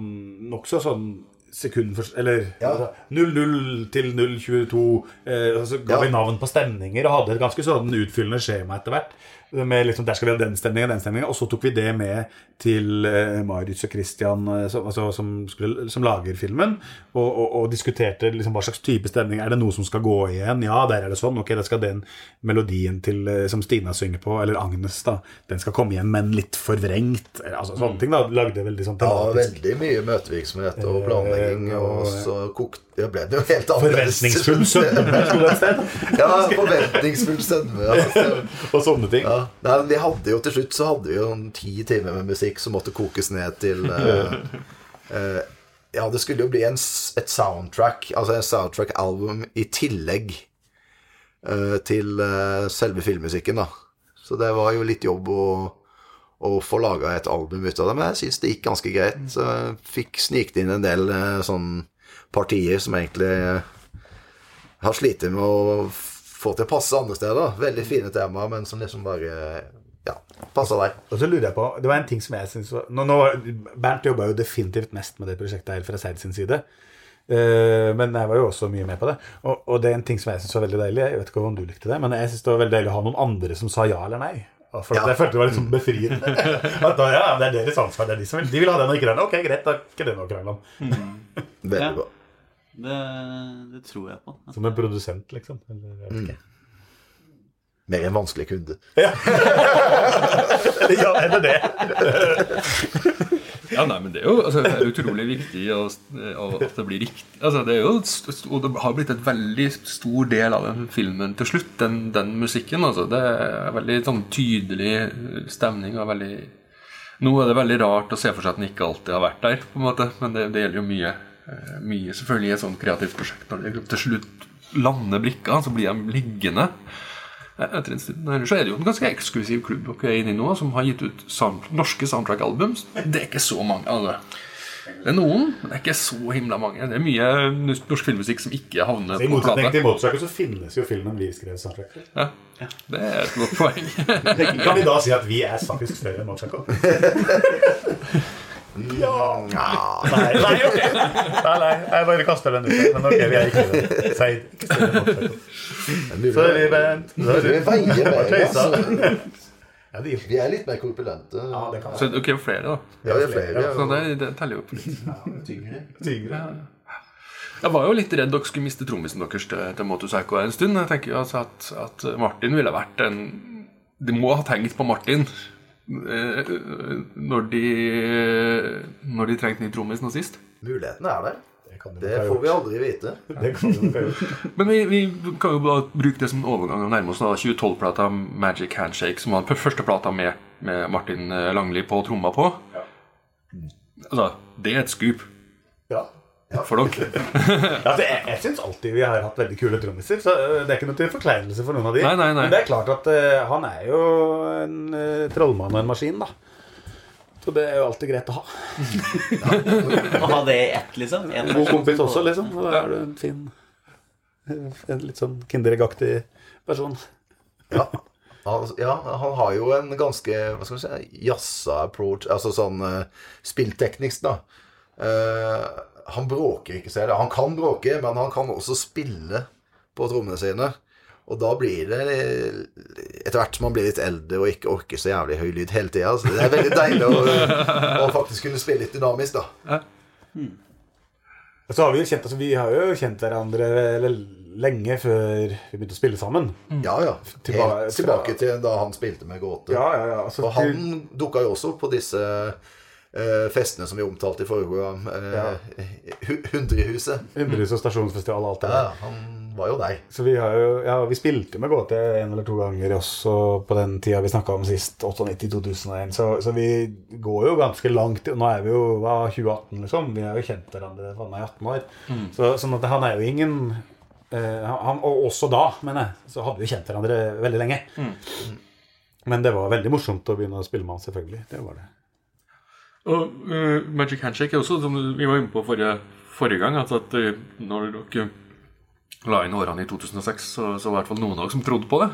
nokså sånn sekund for Eller Ja. altså, 00 til 022. Eh, så ga Ja. vi navn på stemninger og hadde et ganske sånn utfyllende skjema etter hvert. Med liksom, Der skal vi ha den stemningen den stemningen. Og så tok vi det med til uh, Marius og Christian, eh, som, altså, som, skulle, som lager filmen, og, og, og diskuterte liksom, hva slags type stemning. Er det noe som skal gå igjen? Ja, der er det sånn. Ok, da skal den melodien til, uh, som Stina synger på, eller Agnes, da, den skal komme igjen, men litt forvrengt. Altså, sånne ting da, lagde veldig sånn tematisk. Ja, veldig mye møtevirksomhet og planlegging, Eh, og og- så kokte ja, ble det jo helt annerledes. Forventningsfull sødme sto det et sted. Ja, forventningsfull sødme. Ja. [laughs] Og sånne ting. Ja. Nei, vi hadde jo til slutt så hadde vi jo en ti timer med musikk som måtte kokes ned til uh, [laughs] uh, Ja, det skulle jo bli en, et soundtrack, altså en soundtrack-album i tillegg uh, til selve filmmusikken, da. Så det var jo litt jobb å, å få laga et album ut av det, men jeg syns det gikk ganske greit. Så jeg fikk snikt inn en del sånn partier som egentlig eh, har slitt med å få til å passe andre steder. Veldig fine temaer, men som liksom bare ja, passer der. Og så lurer jeg på, Det var en ting som jeg synes var nå, nå, Bernt jobba jo definitivt mest med det prosjektet her fra Seid sin side. Eh, men jeg var jo også mye med på det. Og, og det er en ting som jeg syns var veldig deilig. Jeg vet ikke om du likte det, men jeg synes det var veldig deilig å ha noen andre som sa ja eller nei. Og For Ja. Jeg følte det var litt sånn befriende. [laughs] At da, ja, det er deres ansvar. Det er de som vil, de vil ha den og ikke den. Ok, greit, da er ikke det noe å krangle om. Veldig Ja. bra. Det, det tror jeg på. Som en produsent, liksom. Eller, jeg vet ikke. Mer en vanskelig kunde. Ja, [laughs] eller det? [laughs] Ja, nei, men Det er jo altså, det er utrolig viktig og, og at det blir riktig. Altså, det er jo, og det har blitt et veldig stor del av den filmen til slutt, den, den musikken. Altså. Det er veldig sånn tydelig stemning. og veldig... Nå er det veldig rart å se for seg at den ikke alltid har vært der, på en måte. men det, det gjelder jo mye, eh, mye selvfølgelig i et sånt kreativt prosjekt. Når det til slutt lander brikka, så blir de liggende. Eh, Etter en stund. Ellers er det jo en ganske eksklusiv klubb dere er inne i nå, som har gitt ut sound, norske soundtrack-albums. Det er ikke så mange. Altså. Det er noen, men det er ikke så himla mange. Det er mye norsk filmmusikk som ikke havner på motsetning I Motorcycle så finnes jo filmen vi skrev soundtrack til. Ja, det er et godt poeng. [laughs] Kan vi da si at vi er faktisk større enn Motorcycle? [laughs] ja Nei, nei, ok. nei, nei, jeg bare kaster den ut. Men ok, vi er ikke det. Si ikke større enn Motorcycle. Sorry, Bent. Sorry. veier mer, altså. Ja, det Vi er litt mer korpulente. Ja, det kan Så dere er flere, da. Ja, vi er flere. Så det, det teller jo opp litt. Tyngre. Jeg var jo litt redd dere skulle miste trommisen deres til, til Motorpsycho en stund. Jeg tenker jo altså at, at Martin ville vært en De må ha tenkt på Martin når de Når de trengte ny trommis nå sist. Muligheten er der. Det Det får vi aldri vite. [laughs] Men vi, vi kan jo bare bruke det som en overgang og nærme oss da 2012-plata Magic Handshake, som var den første plata med, med Martin eh, Langli på tromma på. Altså, det er et scoop Ja. For dere. [laughs] Ja, altså, jeg jeg syns alltid vi har hatt veldig kule trommiser. Så øh, det er ikke noe til forkleinelse for noen av de. Nei, nei, nei. Men det er klart at uh, han er jo en uh, trollmann og en maskin, da. Så det er jo alltid greit å ha. [laughs] Å ha det i ett, liksom. En God kompis også, liksom. Og da er du en fin En litt sånn Kinderegg-aktig person. Ja. Altså, ja, han har jo en ganske hva skal vi si, jazza approach, altså sånn uh, spillteknisk, da. Eh, han bråker ikke selv. Han kan bråke, men han kan også spille på trommene sine. Og da blir det Etter hvert som man blir litt eldre og ikke orker så jævlig høy lyd hele tida, så det er veldig deilig å, å faktisk kunne spille litt dynamisk, da. Og så har vi jo kjent, altså, vi har jo kjent hverandre lenge før vi begynte å spille sammen. Ja, ja. Helt tilbake til da han spilte med Gåte. Ja, ja, ja. Altså, Og han dukka jo også på disse festene som vi omtalte i forrige program. Uh, Hundrehuset. Og stasjonsfestival og alt det Ja, han var jo deg. Så vi har jo Ja, vi spilte med Gåte en eller to ganger også på den tida vi snakka om sist, 98-2001. Så, så vi går jo ganske langt. Nå er vi jo hva, 2018, liksom. Vi har jo kjent hverandre i 18 år. Så, sånn at han er jo ingen eh, han, Og også da, mener jeg, så hadde vi kjent hverandre veldig lenge. Men det var veldig morsomt å begynne å spille med han, selvfølgelig. Det var det. Og uh, Magic Handshake er også, som vi var inne på forrige, forrige gang, altså at uh, når dere la inn årene i 2006, så, så var det i hvert fall noen av dere som trodde på det.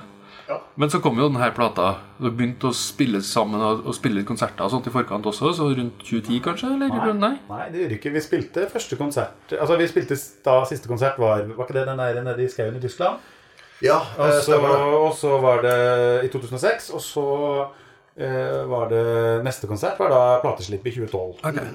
Men så kom jo denne plata. Dere begynte å spille sammen og, og spille konserter og sånt i forkant også, så rundt 2010 kanskje? Eller? Nei. Nei, det gjorde ikke. Vi spilte første konsert Altså, vi spilte da siste konsert var Var ikke det den der nede i skauen i Tyskland? Ja, Og eh, så, det. og så var det i 2006, og så eh, var det Neste konsert var da plateslipp i 2012.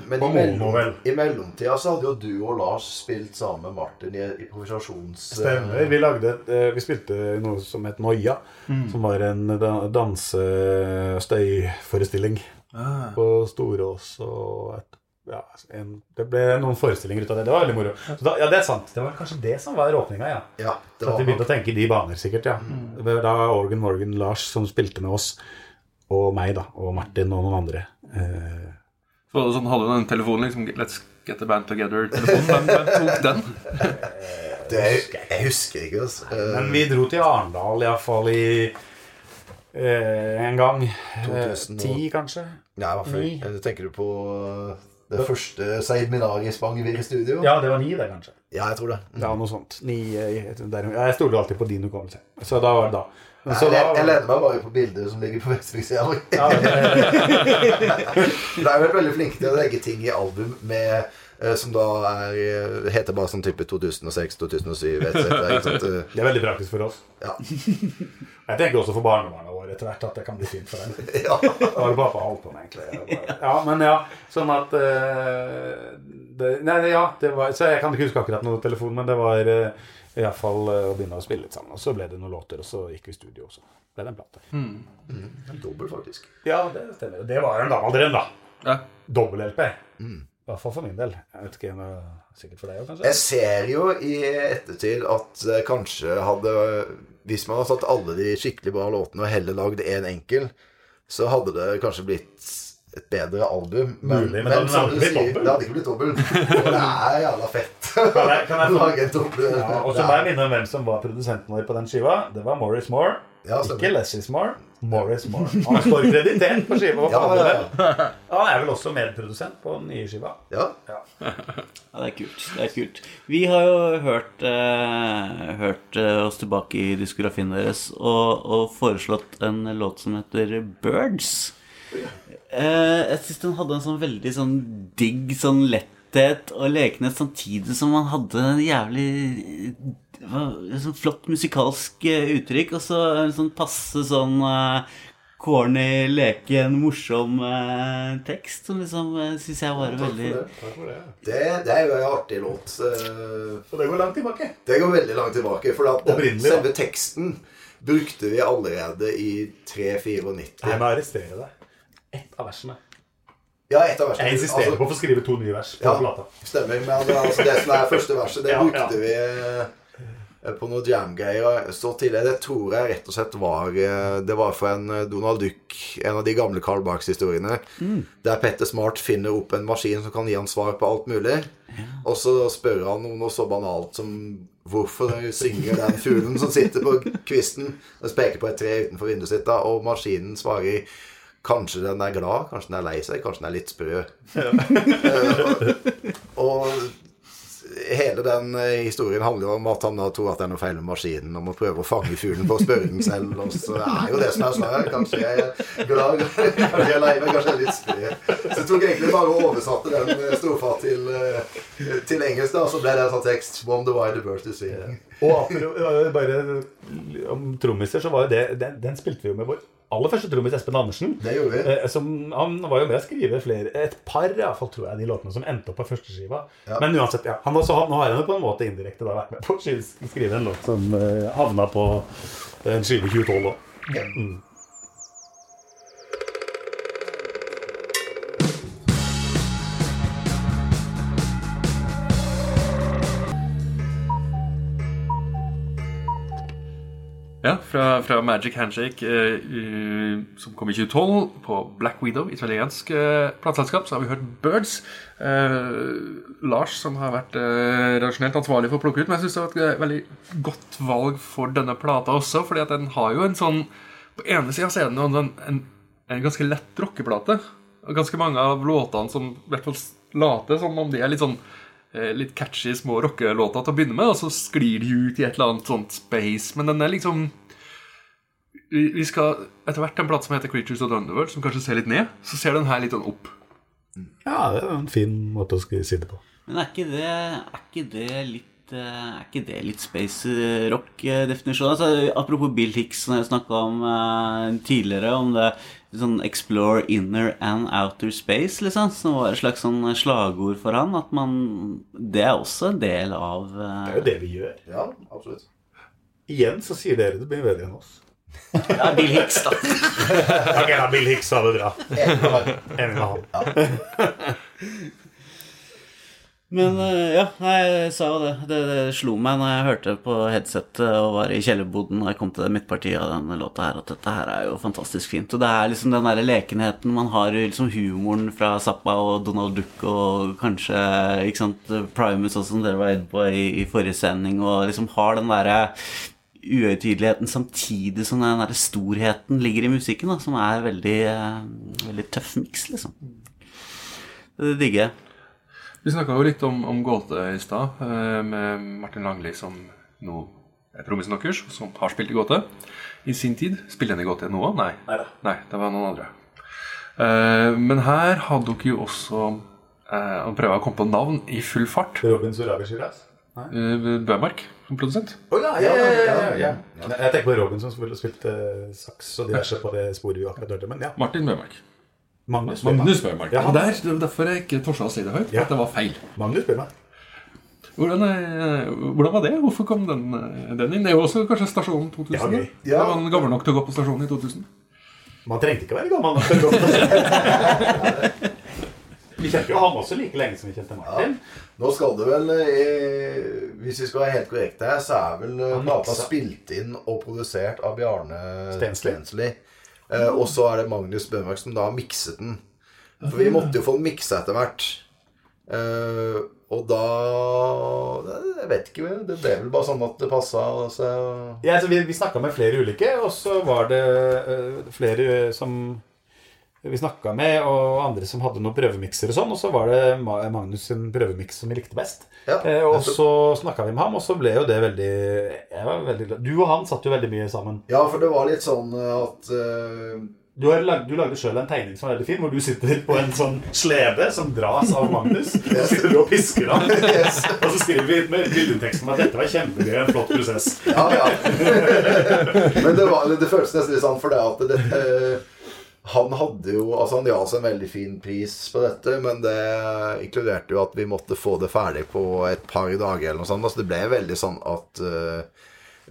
Men På i, mellom, i mellomtida så hadde jo du og Lars spilt sammen med Martin i, i provisasjons... Stemmer. Vi, lagde, et, eh, vi spilte noe som het Noia, som var en dansestøyforestilling ah. på Storås. Og et, ja, en, det ble noen forestillinger ut av det. Det var veldig moro. Så da, ja, det er sant. Det var kanskje det som var åpninga, ja. Ja, det Så at vi begynte å tenke i de baner, sikkert. ja Det Da Organ Morgan Lars som spilte med oss, og meg, da, og Martin og noen andre. Eh, Så var det sånn, hadde du den telefonen liksom Let's get the band together-telefonen. Hvem, tok den? [laughs] det, Jeg husker ikke, altså. Eh, Men vi dro til Arendal iallfall i eh, en gang. Eh, 2000 og- Ti, kanskje? Nei, hva eh, Tenker du på det første Seid Minari sprang i studio? Ja, det var ni, det, kanskje. Ja, jeg tror det. Ja, noe sånt. Ni, eh, der, jeg stoler alltid på din hukommelse. Så da var det da. Nei, så jeg, da jeg lener meg bare på bildet som ligger på Vestbygdsida. ja, det, De er [laughs] jo veldig flinke til å legge ting i album med eh, som da er, eh, heter bare sånn type 2006, 2007 etc. Det er veldig praktisk for oss. Ja. Jeg tenker også for barnebarna våre etter hvert at det kan bli fint for dem. [laughs] ja. Det var det pappa holdt på med, egentlig. Ja, men ja, sånn at eh, det, Nei, ja, det var Så jeg kan ikke huske akkurat noe telefon, men det var uh, iallfall fall å begynne å spille litt sammen. Og så ble det noen låter, og så gikk vi i studio, også. ble det en plate. En dobbel, faktisk. Ja, det stemmer. Det var jo en gammel drøm, da. Ja. Dobbel-LP. I hvert fall for min del. Jeg vet ikke, men sikkert for deg òg, kanskje? Jeg ser jo i ettertid at kanskje hadde Hvis man hadde tatt alle de skikkelig bra låtene og heller lagd én enkel, så hadde det kanskje blitt et bedre album. Men, Mulig, men det hadde som ikke du blitt sier, dobbel. det hadde ikke blitt dobbel. Og det er jævla fett [laughs] Kan jeg- kan jeg lage en dobbel. Ja, og så må jeg minne om hvem som var produsenten vår på den skiva. Det var Morris Moore. Ja, ikke Leslie Moore. Morris Moore. Han står kreditert på skiva. Ja, ja, ja. Han er vel også medprodusent på den nye skiva. ja. Ja, det er kult. det er kult Vi har jo hørt, eh, hørt eh, oss tilbake i diskografien deres og, og foreslått en låt som heter Birds. Eh, jeg syns den hadde en sånn veldig sånn digg sånn letthet og lekenhet, samtidig som man hadde en jævlig var sånn flott musikalsk eh, uttrykk, og så en sånn passe sånn eh, corny, leken, morsom eh, tekst som liksom uh, syns jeg var Takk veldig Det, det er jo en artig låt. eh, Og det går langt tilbake. Det går veldig langt tilbake. For at den, selve teksten brukte vi allerede i 3-94. Jeg må arrestere deg. Ett av versene. Ja, et av versene. Jeg insisterer Altså, på å få skrive to nye vers på Ja, plata. stemmer. Men altså, det som er første verset, det Ja, brukte vi eh, på noe jam-greier så tidlig. Det tror jeg rett og slett var eh, Det var for en eh, Donald Duck, en av de gamle Carl Barks-historiene, der Petter Smart finner opp en maskin som kan gi han svar på alt mulig. Og så spør han om noe så banalt som hvorfor synger den fuglen som sitter på kvisten og speker på et tre utenfor vinduet sitt, da, og maskinen svarer Kanskje den er glad, kanskje den er lei seg, kanskje den er litt sprø. Eh, og hele den eh, historien handler jo om at han da tror at det er noe feil med maskinen, og må prøve å fange fuglen på å spørre den selv. Og så det er jo det som er svaret. Kanskje jeg er glad, kanskje jeg er lei meg, kanskje jeg er litt sprø. Så jeg tok egentlig bare og oversatte den eh, strofa til, til engelsk, da, og så ble det en sånn tekst why the birds to see. Og bare om trommiser, så var jo det den, den spilte vi jo med vår aller første trommis, Espen Andersen. Det gjorde vi. Eh, Som, han var jo med å skrive flere, et par i fall, tror jeg, de låtene som endte opp på førsteskiva. Ja. Men uansett, ja. Han, også, han, nå har han jo på en måte indirekte da vært med på å skrive en låt som eh, havna på en skive 2012 òg. Ja. Ja, fra, fra Magic Handshake, eh, som kom i 2012, på Black Widow, italiensk uh, plateselskap, så har vi hørt Birds. Uh, Lars, som har vært uh, redaksjonelt ansvarlig for å plukke ut, men jeg syns det var et veldig godt valg for denne plata også, fordi at den har jo en sånn På ene sida er den jo en, sånn- ganske lett rockeplate. Ganske mange av låtene som i hvert fall later som om de er litt sånn litt catchy små rockelåter til å begynne med, og så sklir de ut i et eller annet sånt space. Men den er liksom Vi skal etter hvert til en plate som heter Creatures of the Underworld, som kanskje ser litt ned. Så ser den her litt sånn opp. Ja, det er en fin måte å si det på. Men er ikke det, er ikke det litt eh, er ikke det litt space rock-definisjon? Altså, apropos Bill Hicks, som jeg snakka om eh, tidligere, om det sånn explore inner and outer space, liksom, som var et slags sånn slagord for han. At man Det er også en del av uh... Det er jo det vi gjør. Ja, absolutt. Igjen så sier dere det blir bedre enn oss. ja, Bill Hicks, da. [laughs] Ok, da Bill Hicks sa det bra. Enig med han. Men eh, ja, jeg sa jo det. det. Det slo meg når jeg hørte på headsetet og var i kjellerboden og jeg kom til det midtpartiet av denne låta her, at dette her er jo fantastisk fint. Og det er liksom den derre lekenheten man har liksom humoren fra Zappa og Donald Duck og kanskje ikke sant, Primus også, som dere var inne på i, i forrige sending, og liksom har den derre uhøytideligheten samtidig som den der storheten ligger i musikken, da, som er veldig, eh, veldig tøff miks, liksom. Det digger jeg. Vi snakka jo litt om, om Gåte i stad, eh, med Martin Langli som nå er trommisen deres, som har spilt i Gåte i sin tid. Spiller han i Gåte nå òg? Nei. Neida. Nei, det var noen andre. Eh, men her hadde dere jo også eh, Han prøver å komme på navn i full fart. Robin Soraga Shiraz? Eh, Bømark som produsent. Oh, ja, ja, ja, ja, ja, ja. Jeg tenker på Robin som spilte, spilte saks og diverse på det sporet vi akkurat hørte. Men ja, Martin Bømark. Magnus Magnus Bømark. Ja, Og der, det var derfor jeg ikke torde å si det høyt. Ja. At det var feil. Magnus Bømark. Hvordan, eh, hvordan var det? Hvorfor kom den, eh, den inn? Det er jo også kanskje Stasjonen 2000? Ja, okay. Da var han gammel nok til å gå på Stasjonen i 2000. Man trengte ikke være gammel nok til å gå på Vi kjente jo han også like lenge som vi kjente Martin. Nå skal det vel eh, Hvis vi skal være helt korrekte her, så er vel plata spilt inn og produsert av Bjarne Stensli. Stensli. Eh, og så er det Magnus Bøhmark som da har mikset den. For vi måtte jo få den miksa etter hvert. Eh, og da Jeg vet ikke. Det ble vel bare sånn at det passa. Altså. Ja, altså, vi vi snakka med flere ulike, og så var det øh, flere som vi snakka med, og andre som hadde noen prøvemikser og sånn. Og så var det Magnus sin prøvemiks som vi likte best. Ja, eh, og så snakka vi med ham, og så ble jo det veldig Jeg var veldig glad. Du og han satt jo veldig mye sammen. ja, for det var litt sånn at uh... Du, har lag, du lagde sjøl en tegning som er veldig fin, hvor du sitter på en sånn slede som dras av Magnus. [laughs] Så sitter du og pisker han. Og så skriver vi med bildetekst om at dette var kjempegøy, en flott prosess. Ja, ja. [laughs] Men det, var, det føltes nesten litt sånn for det at det, eh, han hadde jo Altså Han ga oss en veldig fin pris på dette, men det inkluderte jo at vi måtte få det ferdig på et par dager eller noe sånt. Altså det ble veldig sånn at uh,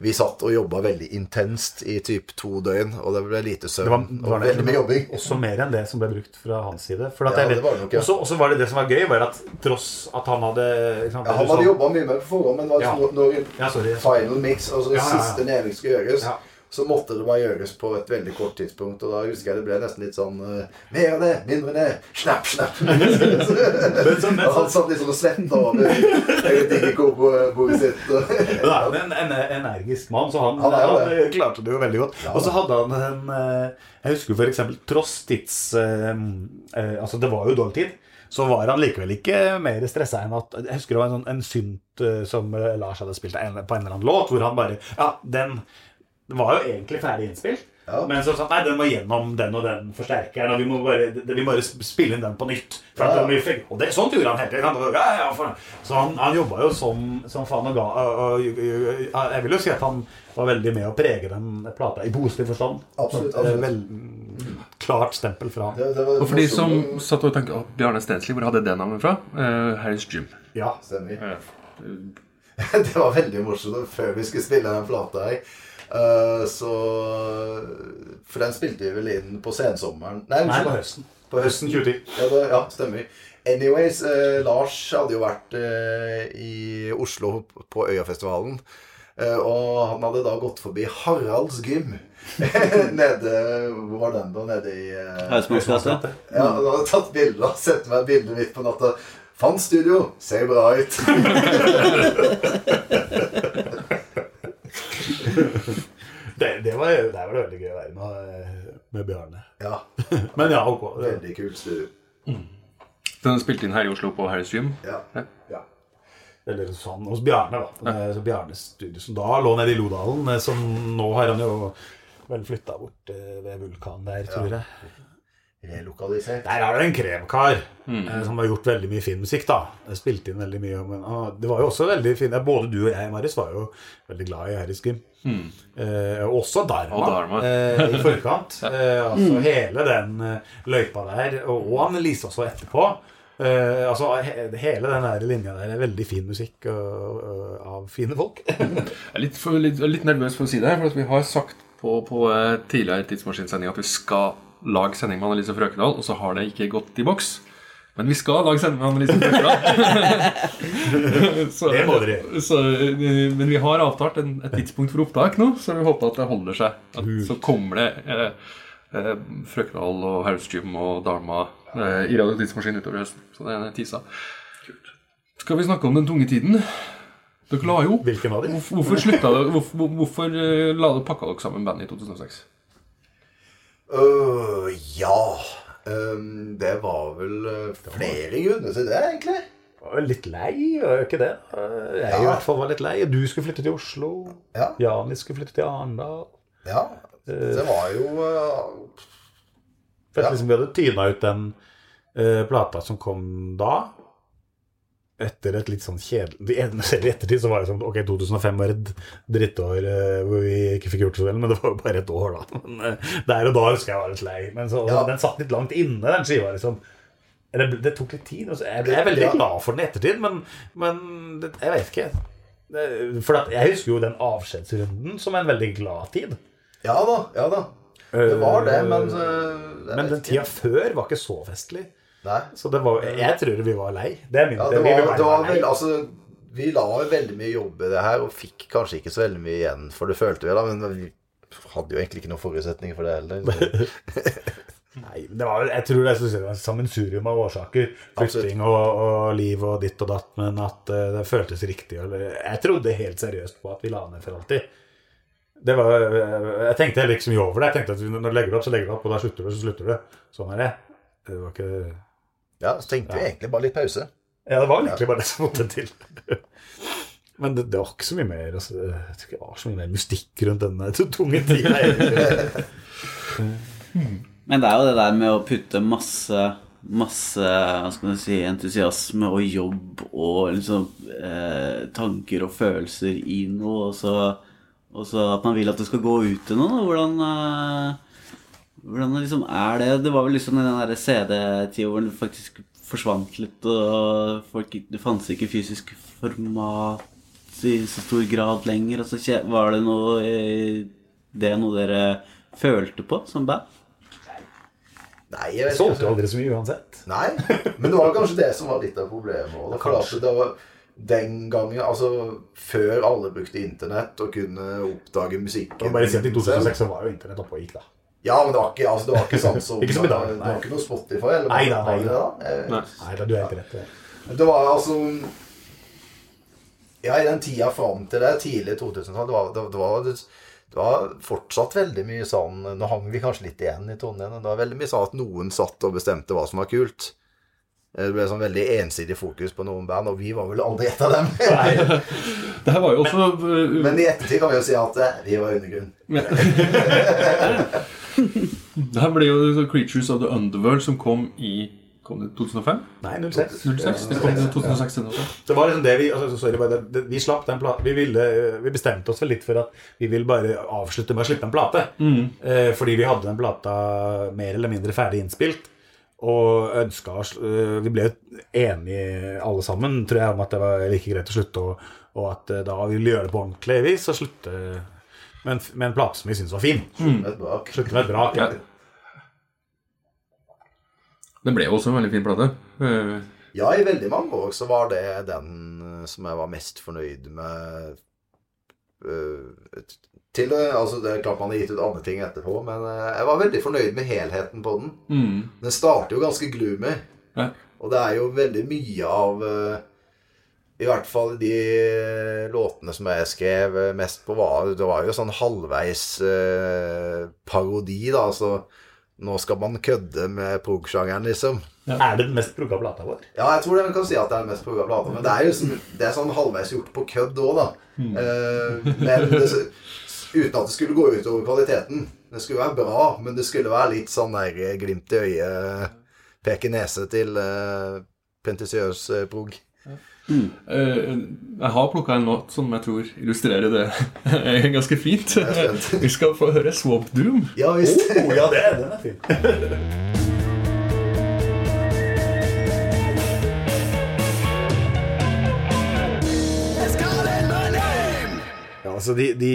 vi satt og jobba veldig intenst i typ to døgn, og det ble lite søvn Det var, det var og veldig mye jobbing. [laughs] Også mer enn det som ble brukt fra hans side. For Ja, det var nok, ja. også, også var det det som var gøy, var at tross at han hadde sant, Ja, han hadde sa- jobba mye mer på forhånd, men det var Ja. liksom når, Ja, sorry. final mix, altså det Ja, siste nedring skulle gjøres. Så måtte det bare gjøres på et veldig kort tidspunkt. Og da husker jeg det ble nesten litt sånn uh, Mer av det, mindre ned. Snapp, snapp. [laughs] og han satt litt sånn og svetta over Digico-bordet sitt. [laughs] og- Men han er jo en, en energisk mann, så han, Han han, det. klarte det jo veldig godt. Ja, og så hadde han en eh, Jeg husker eksempel tross tids eh, eh, Altså, det var jo dårlig tid. Så var han likevel ikke mer stressa enn at Jeg husker det var en, sånn, en synt eh, som eh, Lars hadde spilt på en eller annen låt, hvor han bare Ja, den det var jo egentlig ferdig innspilt. Ja. Men så sa nei, den må gjennom den og den forsterkeren, og vi må bare, det- vi må bare spille inn den på nytt. For Ja. den og det, sånt gjorde han hele tiden. Ja, ja, så han, han jobba jo som, som faen og ga og, og, og, Jeg vil jo si at han var veldig med å prege den plata i positiv forstand. Absolutt, Eh, absolutt. Vel, klart stempel fra han. Og for de som satt og tenkte oh, Bjarne Stensli, hvor hadde det navnet fra? Uh, Harris Gym. Ja. Stemmer. Eh, [laughs] Det var veldig morsomt før vi skulle spille den plata her. Eh, så For den spilte vi vel inn på sensommeren Nei, Nei, på høsten. På Høsten 2010. Ja, det, ja stemmer. Anyways, eh, Lars hadde jo vært eh, i Oslo på Øyafestivalen. Eh, og han hadde da gått forbi Haralds gym. [laughs] nede Hvor var den, da? Nede i eh, Ja, han hadde tatt bilder og sett meg bildet mitt på natta. Fant studio. Ser bra ut. [laughs] Det, det, var, det, var det veldig gøy å være med, med Bjarne. ja, Men ja, ok. veldig kult studio. Den spilte inn her i Oslo på Harris Gym. Ja. Ja. Eller sånn hos Bjarne, da. Ja. Så Bjarnes studio, som da lå nede i Lodalen. eh, Som nå har han jo vel flytta bort eh, ved vulkanen der, tror jeg. Relokalisert. Der er det en kremkar mm. som har gjort veldig mye filmmusikk. da Spilte inn veldig mye. Men ah, det var jo også veldig fint Både du og jeg, Marius, var jo veldig glad i Harris Gym. Eh, også Dharma, Og Dharma. Eh, i forkant. [laughs] eh, altså hele den eh, løypa der. Og, og Annelise også etterpå. Eh, altså he, Hele den der linja der er veldig fin musikk og, og, av fine folk. [laughs] Jeg er litt, for, litt, litt nervøs for å si det for vi har sagt på, på eh, tidligere tidsmaskinsending at vi skal lage sending med Annelise Frøkedal, og så har det ikke gått i boks. Men vi skal lage Annelise Frøkedal. [laughs] Så- Det må dere så, eh, men vi har avtalt en, et tidspunkt for opptak nå, så vi håper at det holder seg. At, så kommer det eh, eh, Frøkdal og House og Dharma eh, i Radio Tidsmaskin utover høsten. Så det er tisa. Skal vi snakke om den tunge tiden? Dere la jo. Hvilken av dem? Hvorfor, slutta det, Hvorfor, hvorfor eh, la dere pakka dere sammen bandet i 2006? Uh, ja Ehm, Det var vel øh, flere grunner til det, egentlig. var litt lei, var jo ikke det? Jeg i hvert fall var litt lei. Du skulle flytte til Oslo. Ja. Janis skulle flytte til Arendal. Ja, det var jo uh, For Ja. liksom vi hadde tyna ut den uh, plata som kom da. Etter et litt sånn kjedelig [laughs] I ettertid så var det sånn Ok, 2005 var et drittår eh, hvor vi ikke fikk gjort så vel, men det var jo bare et år, da. [laughs] Men, eh, der og da husker jeg var litt lei. Men så, Ja. den satt litt langt inne, den skiva, liksom. Det, det tok litt tid. Altså. Jeg, jeg er veldig glad for den i ettertid, men, men det, jeg vet ikke. Det- For jeg husker jo den avskjedsrunden som en veldig glad tid. Ja da, ja da. Det var det, men øh, Men den tida før var ikke så festlig. Nei. Så det var, jeg tror vi var lei. Det er min Ja, det var, være det var vel, altså Vi la veldig mye jobb i det her, og fikk kanskje ikke så veldig mye igjen for det, følte vi da. Men vi hadde jo egentlig ikke noen forutsetninger for det heller. [laughs] Nei, det var, jeg tror det er et sammensurium av årsaker. Flytting og, og liv og ditt og datt. Men at eh, det føltes riktig. Eller, jeg trodde helt seriøst på at vi la ned for alltid. Det var, eh, jeg tenkte heller ikke så mye over det. Jeg tenkte at når du legger det opp, så legger du opp, og da slutter du, så slutter du. Sånn er det. Det var ikke Ja, så tenkte vi egentlig bare litt pause. Ja, det var egentlig bare det som måtte til. [laughs] Men det, det var ikke så mye mer altså, det var så mye mer mystikk rundt denne tunge tida. Men det er jo det der med å putte masse Masse hva skal man si, entusiasme og jobb og liksom eh, tanker og følelser i noe, og så, og så at man vil at det skal gå ut til noe. da. Hvordan, eh, hvordan liksom er det? Det var vel liksom den der CD-tida hvor den faktisk forsvant litt, og folk, det fantes ikke fysisk format i så stor grad lenger. Altså, var det noe Det noe dere følte på som band? Nei, jeg vet Solgte jo ikke. aldri så mye uansett. Nei, men det var kanskje det som var litt av problemet. Og det, at det var den gangen, altså før alle brukte internett og kunne oppdage musikken bare si at I 2006 så var jo internett oppe og gikk, da. Ja, men det var ikke, altså, det var ikke sånn som Ikke som i dag, Det var ikke noe Spotify? Eller Nei da, nei, nei det da. da? Eh, Nei. Nei, da du er helt rett. det. Det var altså Ja, i den tida fram til det, tidlig 2000-tall, det, var- det, det, var- det var fortsatt veldig mye sånn Nå hang vi kanskje litt igjen i Trondheim. Det var veldig mye sånn at noen satt og bestemte hva som var kult. Eh, Det ble sånn veldig ensidig fokus på noen band, og vi var vel aldri et av dem. Det her var jo også Men, Men i ettertid kan vi jo si at eh, vi var undergrunn. [laughs] Det her ble jo så Creatures of the Underworld som kom i Kom det 2005? Nei, 06. 06? Det kom i 2006 også. Det var liksom det vi altså, Sorry, bare det, det, Vi slapp den plata vi, vi bestemte oss vel litt for at vi ville bare avslutte med å slippe en plate. Eh, fordi vi hadde den plata mer eller mindre ferdig innspilt. Og ønska eh, Vi ble enige alle sammen, tror jeg, om at det var like greit å slutte. Og, og at da vi ville gjøre det på ordentlig vis og slutte med en, med en plate som vi syntes var fin. Et. Slutte med et brak. Ja. Det ble jo også en veldig fin plate. Eh, Ja, i veldig mange år så var det den eh, som jeg var mest fornøyd med. Eh, til, eh, altså Det er klart man har gitt ut andre ting etterpå, men eh, jeg var veldig fornøyd med helheten på den. mm, Den starter jo ganske gloomy, ja. og det er jo veldig mye av eh, I hvert fall de låtene som jeg skrev eh, mest på, var Det var jo sånn halvveis eh, parodi, da. Altså nå skal man kødde med prog-sjangeren, liksom. Er det den mest progga plata vår? Ja, jeg tror det kan si at det er den mest progga plata. Men det er jo sånn, det er sånn halvveis gjort på kødd òg, da. Eh, men det, uten at det skulle gå utover kvaliteten. Det skulle være bra, men det skulle være litt sånn der eh, glimt i øyet, peke nese til uh, pentisiøs uh, prog. Eh, jeg har plukka en låt som jeg tror illustrerer det [laughs] ganske fint. [laughs] Vi skal få høre Swamp Doom. Ja visst. Oh, ja, det, den er fin. [laughs] altså de, de,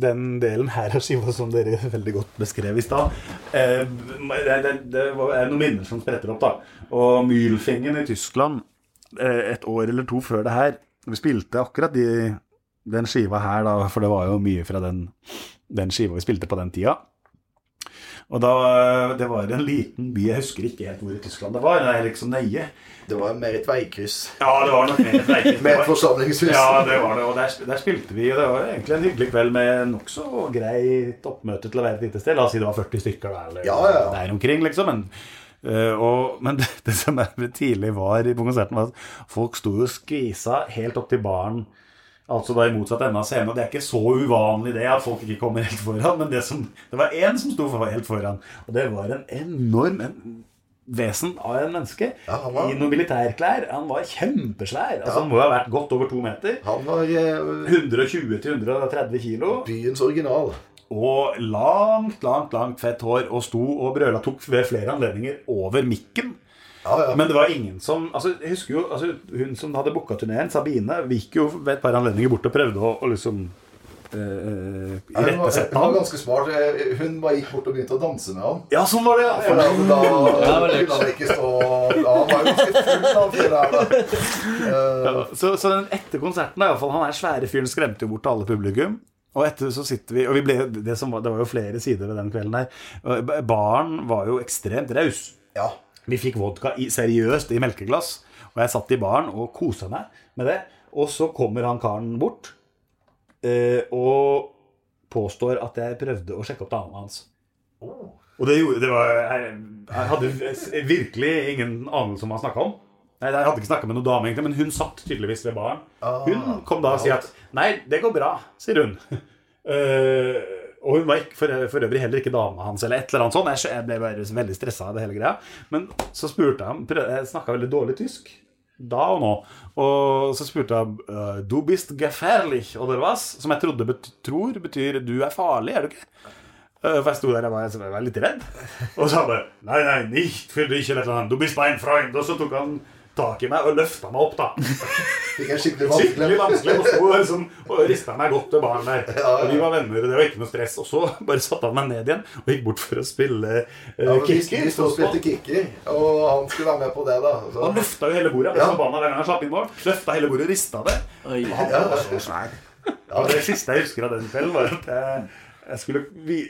Den delen her av skiva som dere veldig godt beskrev i stad eh, det, det, det er noen minner som spretter opp. da Og Mühlfingen i Tyskland, eh, et år eller to før det her Vi spilte akkurat de, den skiva her, da, for det var jo mye fra den, den skiva vi spilte på den tida. Og da, Det var en liten by, jeg husker ikke helt hvor i Tyskland det var. Det er liksom nøye. Det var mer et veikryss. Ja, det var nok mer et veikryss. [laughs] Med et forsamlingshus. Ja, det var det. Og der, der spilte vi. Og det var egentlig en hyggelig kveld med nokså greit oppmøte til å være et lite sted. La oss si det var 40 stykker der, eller Ja, ja, ja. der omkring, liksom. Men, Uh, og, men [laughs] det, det som jeg tidlig var i- på konserten, var at folk sto og skvisa helt opp til baren. Altså da i motsatt ende av scenen. Og det er ikke så uvanlig det at folk ikke kommer helt foran. Men det, som, det var én som sto helt foran. Og det var en enorm en vesen av en menneske Ja, var- i noen militærklær. Han var kjempesvær. Altså, Ja. Han må ha vært godt over to meter. Han var uh... 120-130 kilo. byens original. Og langt, langt langt fett hår. Og sto og brøla tok ved flere anledninger over mikken. Ja, ja. Men det var ingen som altså, Jeg husker jo, altså, Hun som hadde booka turneen, Sabine, vi gikk jo ved et par anledninger bort og prøvde å, å liksom uh, Ja, hun, var, hun var ganske smart. Eh, Hun bare gikk bort og begynte å danse med han. Ja, sånn var det, For ja. at da da, da ville han ikke stå Da var jo ganske full for her, [laughs] ja. Så, så den etter konserten, da, i han er svære fyren skremte jo bort alle publikum. Og etter så sitter vi Og vi ble, det, som var, det var jo flere sider ved den kvelden der. Baren var jo ekstremt raus. ja. Vi fikk vodka i, seriøst i melkeglass, og jeg satt i baren og kosa meg med det. Og så kommer han karen bort eh, og påstår at jeg prøvde å sjekke opp damen hans. Og det gjorde det var, jeg, jeg hadde virkelig ingen anelse om hva han snakka om. Nei, Jeg hadde ikke snakka med noen dame, egentlig, men hun satt tydeligvis ved baren. Hun kom da og sier at 'Nei, det går bra', sier hun. [laughs] Eh, og hun var for, for øvrig heller ikke dama hans, eller et eller annet sånt. Jeg, ble bare veldig stressa av det hele greia. Men så spurte han Jeg snakka veldig dårlig tysk. Da og nå. Og så spurte han eh, Du bist gefährlich, oder was? Som jeg trodde bet tror betyr du er farlig, er du ikke? Eh, For jeg sto der og var, jeg var litt redd. Og så han bare Nei, nei, nicht für dich, eller et eller annet. Du bist mein Freund. Og så tok han tak i meg og løfta meg opp, da. [laughs] Fikk en skikkelig Skikkelig vanskelig vanskelig og sto liksom, og rista meg godt til baren der. Og vi var venner, og det var ikke noe stress. Og så bare satte han meg ned igjen og gikk bort for å spille uh, Ja, kicker. vi sto og spilte kicker, og han skulle være med på det, da. Så, Han løfta jo hele bordet. Ja. forbanna hver gang han slapp inn mål. Løfta hele bordet og rista det. Oi. Han var så svær. Ja, det siste jeg husker av den kvelden, var at jeg, jeg skulle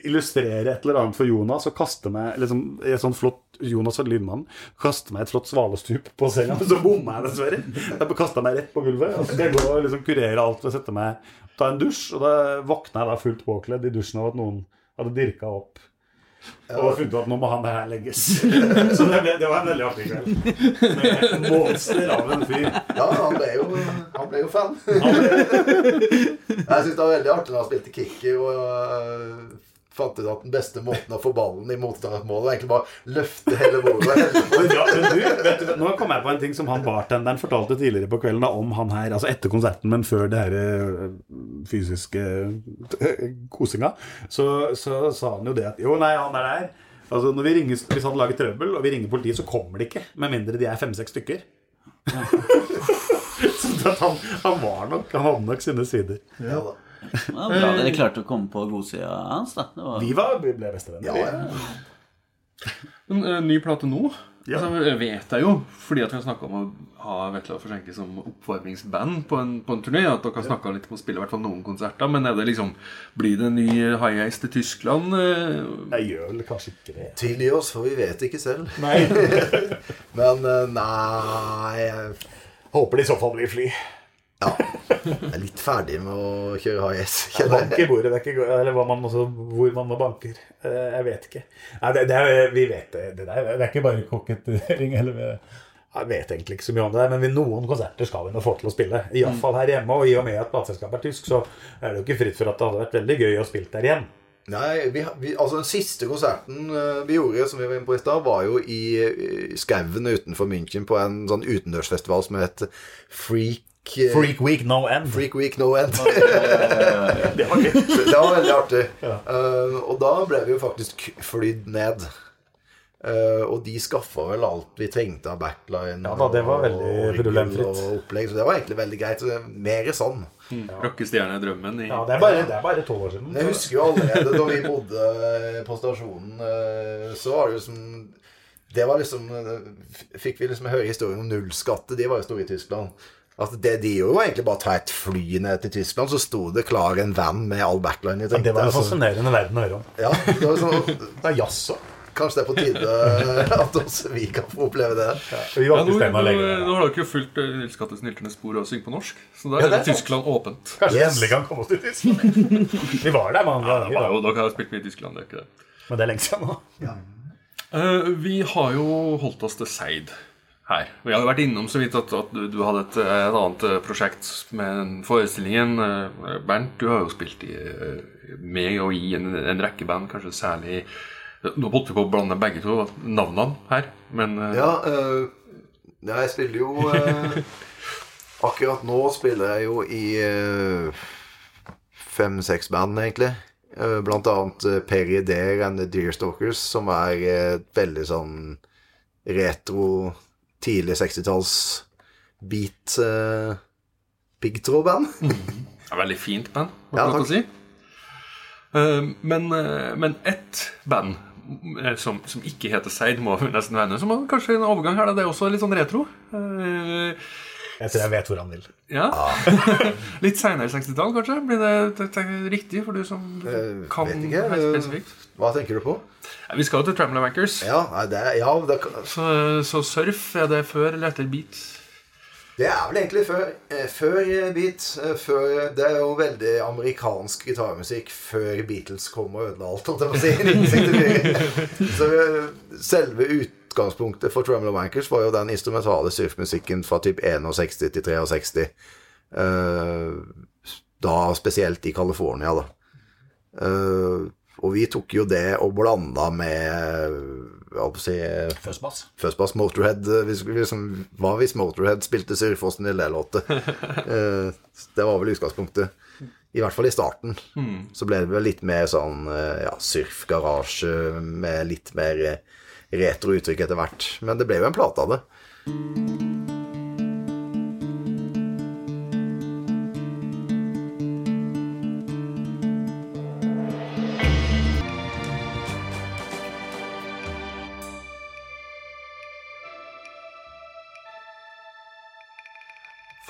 illustrere et eller annet for Jonas og kaste meg liksom, et sånt flott Jonas og Lindmann kaste meg et flott svalestup på senga, [laughs] så bomma jeg dessverre. Jeg kasta meg rett på gulvet. Og så skal jeg gå og liksom kurere alt ved å sette meg ta en dusj. Og da våkna jeg da fullt påkledd i dusjen av at noen hadde dirka opp. Og funnet ut at nå må han her legges. [laughs] Så det, ble, det var en veldig artig kveld. Med monster av en fyr. ja, han ble jo, han ble jo fan. Jeg syns det var veldig artig da han spilte kicker og øh, fant ut at den beste måten å få ballen i motstandermålet Er egentlig bare løfte hele bordet. [laughs] Ja, men du, vet du, nå kom jeg på en ting som han bartenderen fortalte tidligere på kvelden da, om han her, altså etter konserten, men før det her øh, fysiske øh, kosinga, så, så sa han jo det at jo, nei, han er der. Altså, når vi ringer, Hvis han lager trøbbel, og vi ringer politiet, så kommer de ikke. Med mindre de er fem-seks stykker. [laughs] [laughs] så at han, han var nok Han hadde nok sine sider. Ja, da. Det var bra dere klarte å komme på godsida hans. da det var... Vi var, ble bestevenner. Ja, vi. ja. En eh, ny plate nå Ja. altså, jeg vet jeg jo, fordi at vi har snakka om å ha Vetla og Forsenke som oppvarmingsband på en, på en turné, at dere har snakka litt om å spille i hvert fall noen konserter. Men er det liksom Blir det en ny High ace til Tyskland? eh? Jeg gjør vel kanskje ikke det. Tilgi oss, for vi vet ikke selv. Nei. [laughs] Men nei jeg- Håper det i så fall blir fly. Ja. Jeg er litt ferdig med å kjøre high-ass. kjenner Bank i bordet, det er ikke, eller man også, hvor man banker. Eh, Jeg vet ikke. Nei, det, det er, vi vet det. Det, der, det er ikke bare kokettering. Jeg vet egentlig ikke så mye om det, men noen konserter skal vi nå få til å spille. Iallfall her hjemme. Og i og med at plateselskapet er tysk, så er det jo ikke fritt for at det hadde vært veldig gøy å spille der igjen. Nei, vi, vi, altså Den siste konserten eh, vi gjorde, som vi var inne på i stad, var jo i, i skauen utenfor München på en sånn utendørsfestival som het Freak eh, Freak Week No End. Freak Week No End. [laughs] Det var det var veldig artig. Eh, og da ble vi jo faktisk flydd ned. Uh, og de skaffa vel alt vi trengte av backline Ja da, det var og veldig og opplegg. Så det var egentlig veldig greit. Så det er Mer sånn. Rockestjernedrømmen i Ja, det er bare, det er bare tolv år siden. Jeg husker jo allerede da vi bodde på stasjonen, eh, så var det jo som Det var liksom eh, Fikk vi liksom høre historien om nullskatte. De var jo store i Tyskland. At det de gjorde, var egentlig bare å ta et fly ned til Tyskland, så sto det klar en van med all backline. Ja, det var en fascinerende verden å høre om. Ja, det var sånn, Det er jazz òg. Kanskje det er på tide [laughs] at også vi kan få oppleve det. Vi Ja, var nå, ikke nå, nå har dere jo fulgt uh, Nils Katte Snylternes spor og synge på norsk. Så da Ja, er det er. Tyskland åpent. Kanskje vi Yes. endelig kan komme oss til Tyskland. [laughs] Vi var der mange Ja, ganger, da. jo, dere har spilt mye i Tyskland, det er ikke det. men det er lenge siden nå. Eh, vi har jo holdt oss til Seid her. Vi har jo vært innom så vidt at, at du, du hadde et, et annet eh, prosjekt med den forestillingen. Eh, Bernt, du har jo spilt i, eh, med og i en, en rekke band, kanskje særlig Nå holdt vi på å blande begge to navnene her, men Ja, øh, jeg spiller jo øh, Akkurat nå spiller jeg jo i øh, fem-seks band, egentlig. Blant annet Peri Perry Dare and The Deerstalkers, som er et veldig sånn retro, tidlig 60-talls beat uh, piggtrådband. det [laughs] er veldig fint band, må Ja, å si. Uh, men, uh, men ett band eh, som, som ikke heter Seid, må nesten være Som har kanskje en overgang her, da. det er også litt sånn retro. Eh, Jeg tror jeg vet hvor han vil. Ja. [laughs] Litt seinere 60-tall, kanskje? Blir det, riktig for du som Eh, kan vet ikke, helt eh, spesifikt? Hva tenker du på? Ja, Vi skal jo til Traveler Wankers. Ja, det ja det, kan- Så, så surf, er det før eller etter beat? Det er vel egentlig før, eh, før eh, beat. eh, Før, det er jo veldig amerikansk gitarmusikk før Beatles kom og ødela alt. holdt jeg på å si, i [laughs] 1964. Så eh, selve utgangspunktet for Tremolo Wankers var jo den instrumentale surfmusikken fra typ 61 til 63. eh, Da spesielt i California, da. Eh, og vi tok jo det og blanda med hva si, Fuzzbass. Fuzzbass Motorhead eh, liksom, Hva hvis Motorhead spilte Surfossen i Lelåte? [laughs] det var vel utgangspunktet. I hvert fall i starten. Så ble det vel litt mer sånn ja, surfgarasje med litt mer retro uttrykk etter hvert. Men det ble jo en plate av det.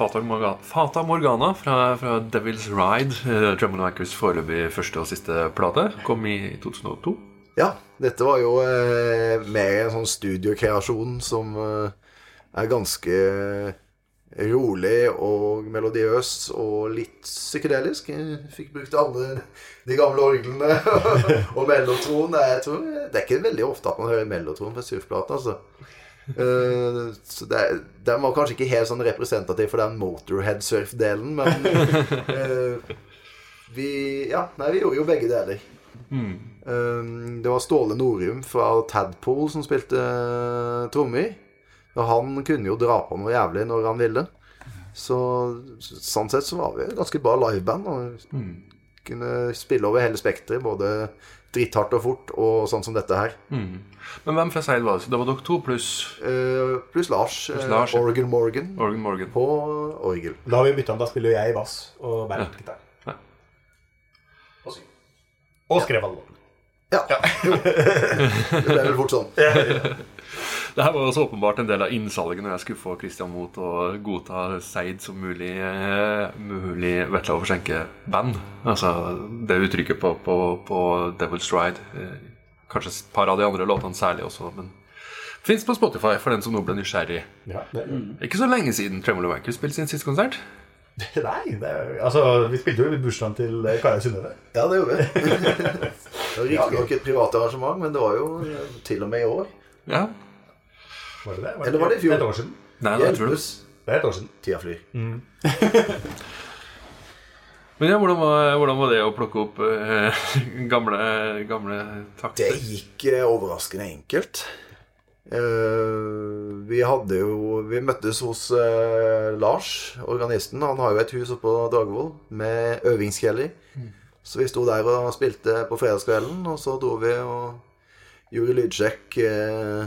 Fata Morgana, Fata Morgana fra, fra Devil's Ride, Drummond Traveler Wankers foreløpig første og siste plate, kom i 2002. Ja, dette var jo eh, mer en sånn studiokreasjon som eh, er ganske rolig og melodiøs og litt psykedelisk. Jeg fikk brukt alle de gamle orglene [laughs] og mellotron. Jeg tror, det er ikke veldig ofte at man hører mellotron på surfplate, altså. Uh, så det, Den var kanskje ikke helt sånn representativ for den Motorhead-surf-delen, men uh, vi Ja, nei, vi gjorde jo begge deler. Um, det var Ståle Norum fra Tadpole som spilte uh, trommer. Og han kunne jo dra på noe jævlig når han ville. Så sånn sett så var vi et ganske bra liveband. Og kunne spille over hele spekteret, både dritthardt og fort, og sånn som dette her. Men hvem fra Seid var det? Det var dere to pluss eh, pluss Lars. Plus Lars, eh, Oregon Morgan Organ Morgan. på orgel. Da har vi bytta om. Da spiller jeg bass og Bernt gitar. Ja. Og. Og skrev alle. Ja. Jo. Det ble vel fort sånn. Det her var også åpenbart en del av innsalget når jeg skulle få Christian mot å godta Seid som mulig, eh, mulig Vetla og Forsenke-band. Altså det uttrykket på, på, på Devil's Ride. Eh, kanskje et par av de andre låtene særlig også, men fins på Spotify for den som nå ble nysgjerrig. Ja, det, Ikke så lenge siden Tremolo Wanker spilte sin siste konsert. [laughs] Nei, det er, altså, vi spilte jo i bursdagen til eh, Kaja Synnøve. Ja, det gjorde vi. [laughs] Det var riktignok et privat arrangement, men det var jo eh, til og med i år. Ja. Var det det? Eller var det i fjor? Et år siden. Nei, det, tror det. Er et år siden. Tida flyr. [laughs] Men ja, hvordan var, hvordan var det å plukke opp eh, gamle, gamle Det gikk eh, overraskende enkelt. Eh, vi hadde jo Vi møttes hos eh, Lars, organisten. Han har jo et hus oppe på Dragvoll med øvingskjeller. Så vi sto der og spilte på fredagskvelden, og så dro vi og gjorde lydsjekk. Eh,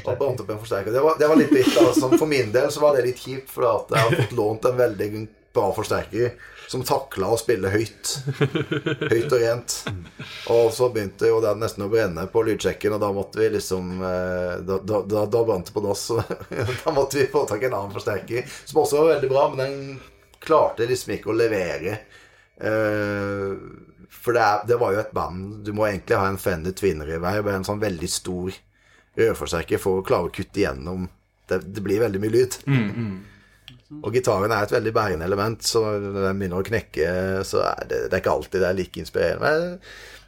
Og brant opp en forsterker. Det var, det var litt dritt. Altså. For min del så var det litt kjipt, for at jeg hadde fått lånt en veldig bra forsterker som takla å spille høyt. Høyt og rent. Og så begynte jo den nesten å brenne på lydsjekken, og da måtte vi liksom eh, Da, da, da, brant det på dass. [laughs] Da måtte vi få tak i en annen forsterker, som også var veldig bra, men den klarte liksom ikke å levere. Eh, for det, er, det var jo et band Du må egentlig ha en Fender Twinner i med en sånn veldig stor rørforsterker for å klare å kutte igjennom. Det, det blir veldig mye lyd. Og gitaren er et veldig bærende element, så når den begynner å knekke, så er det, det er ikke alltid det er like inspirerende.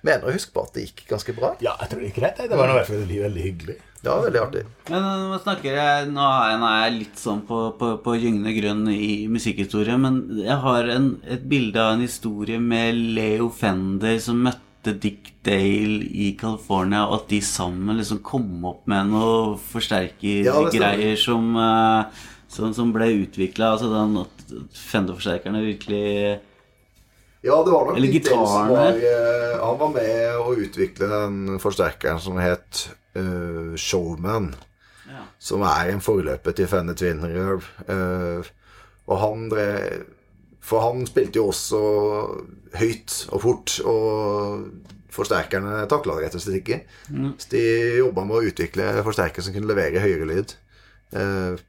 Men jeg mener å huske på at det gikk ganske bra. Ja, jeg tror det gikk greit. Det var i hvert fall veldig, hyggelig. Det var veldig artig. Men nå snakker jeg Nå er jeg, litt sånn på, på, på gyngende grunn i musikkhistorie, men jeg har en, et bilde av en historie med Leo Fender som møtte Dick Dale i California, og at de sammen liksom kom opp med noe Ja, det som, eh, som, som ble utvikla. Altså den at Fender-forsterkerne virkelig Ja, det var nok Eller gitarene. var eh, Han var med å utvikle den forsterkeren som het uh, Showman. Ja. Som er en forløper til Fender Twin Reverb. Uh, og han drev For han spilte jo også høyt og fort, og forsterkerne takla det rett og slett ikke. Så de jobba med å utvikle forsterkere som kunne levere høyere lyd. Eh,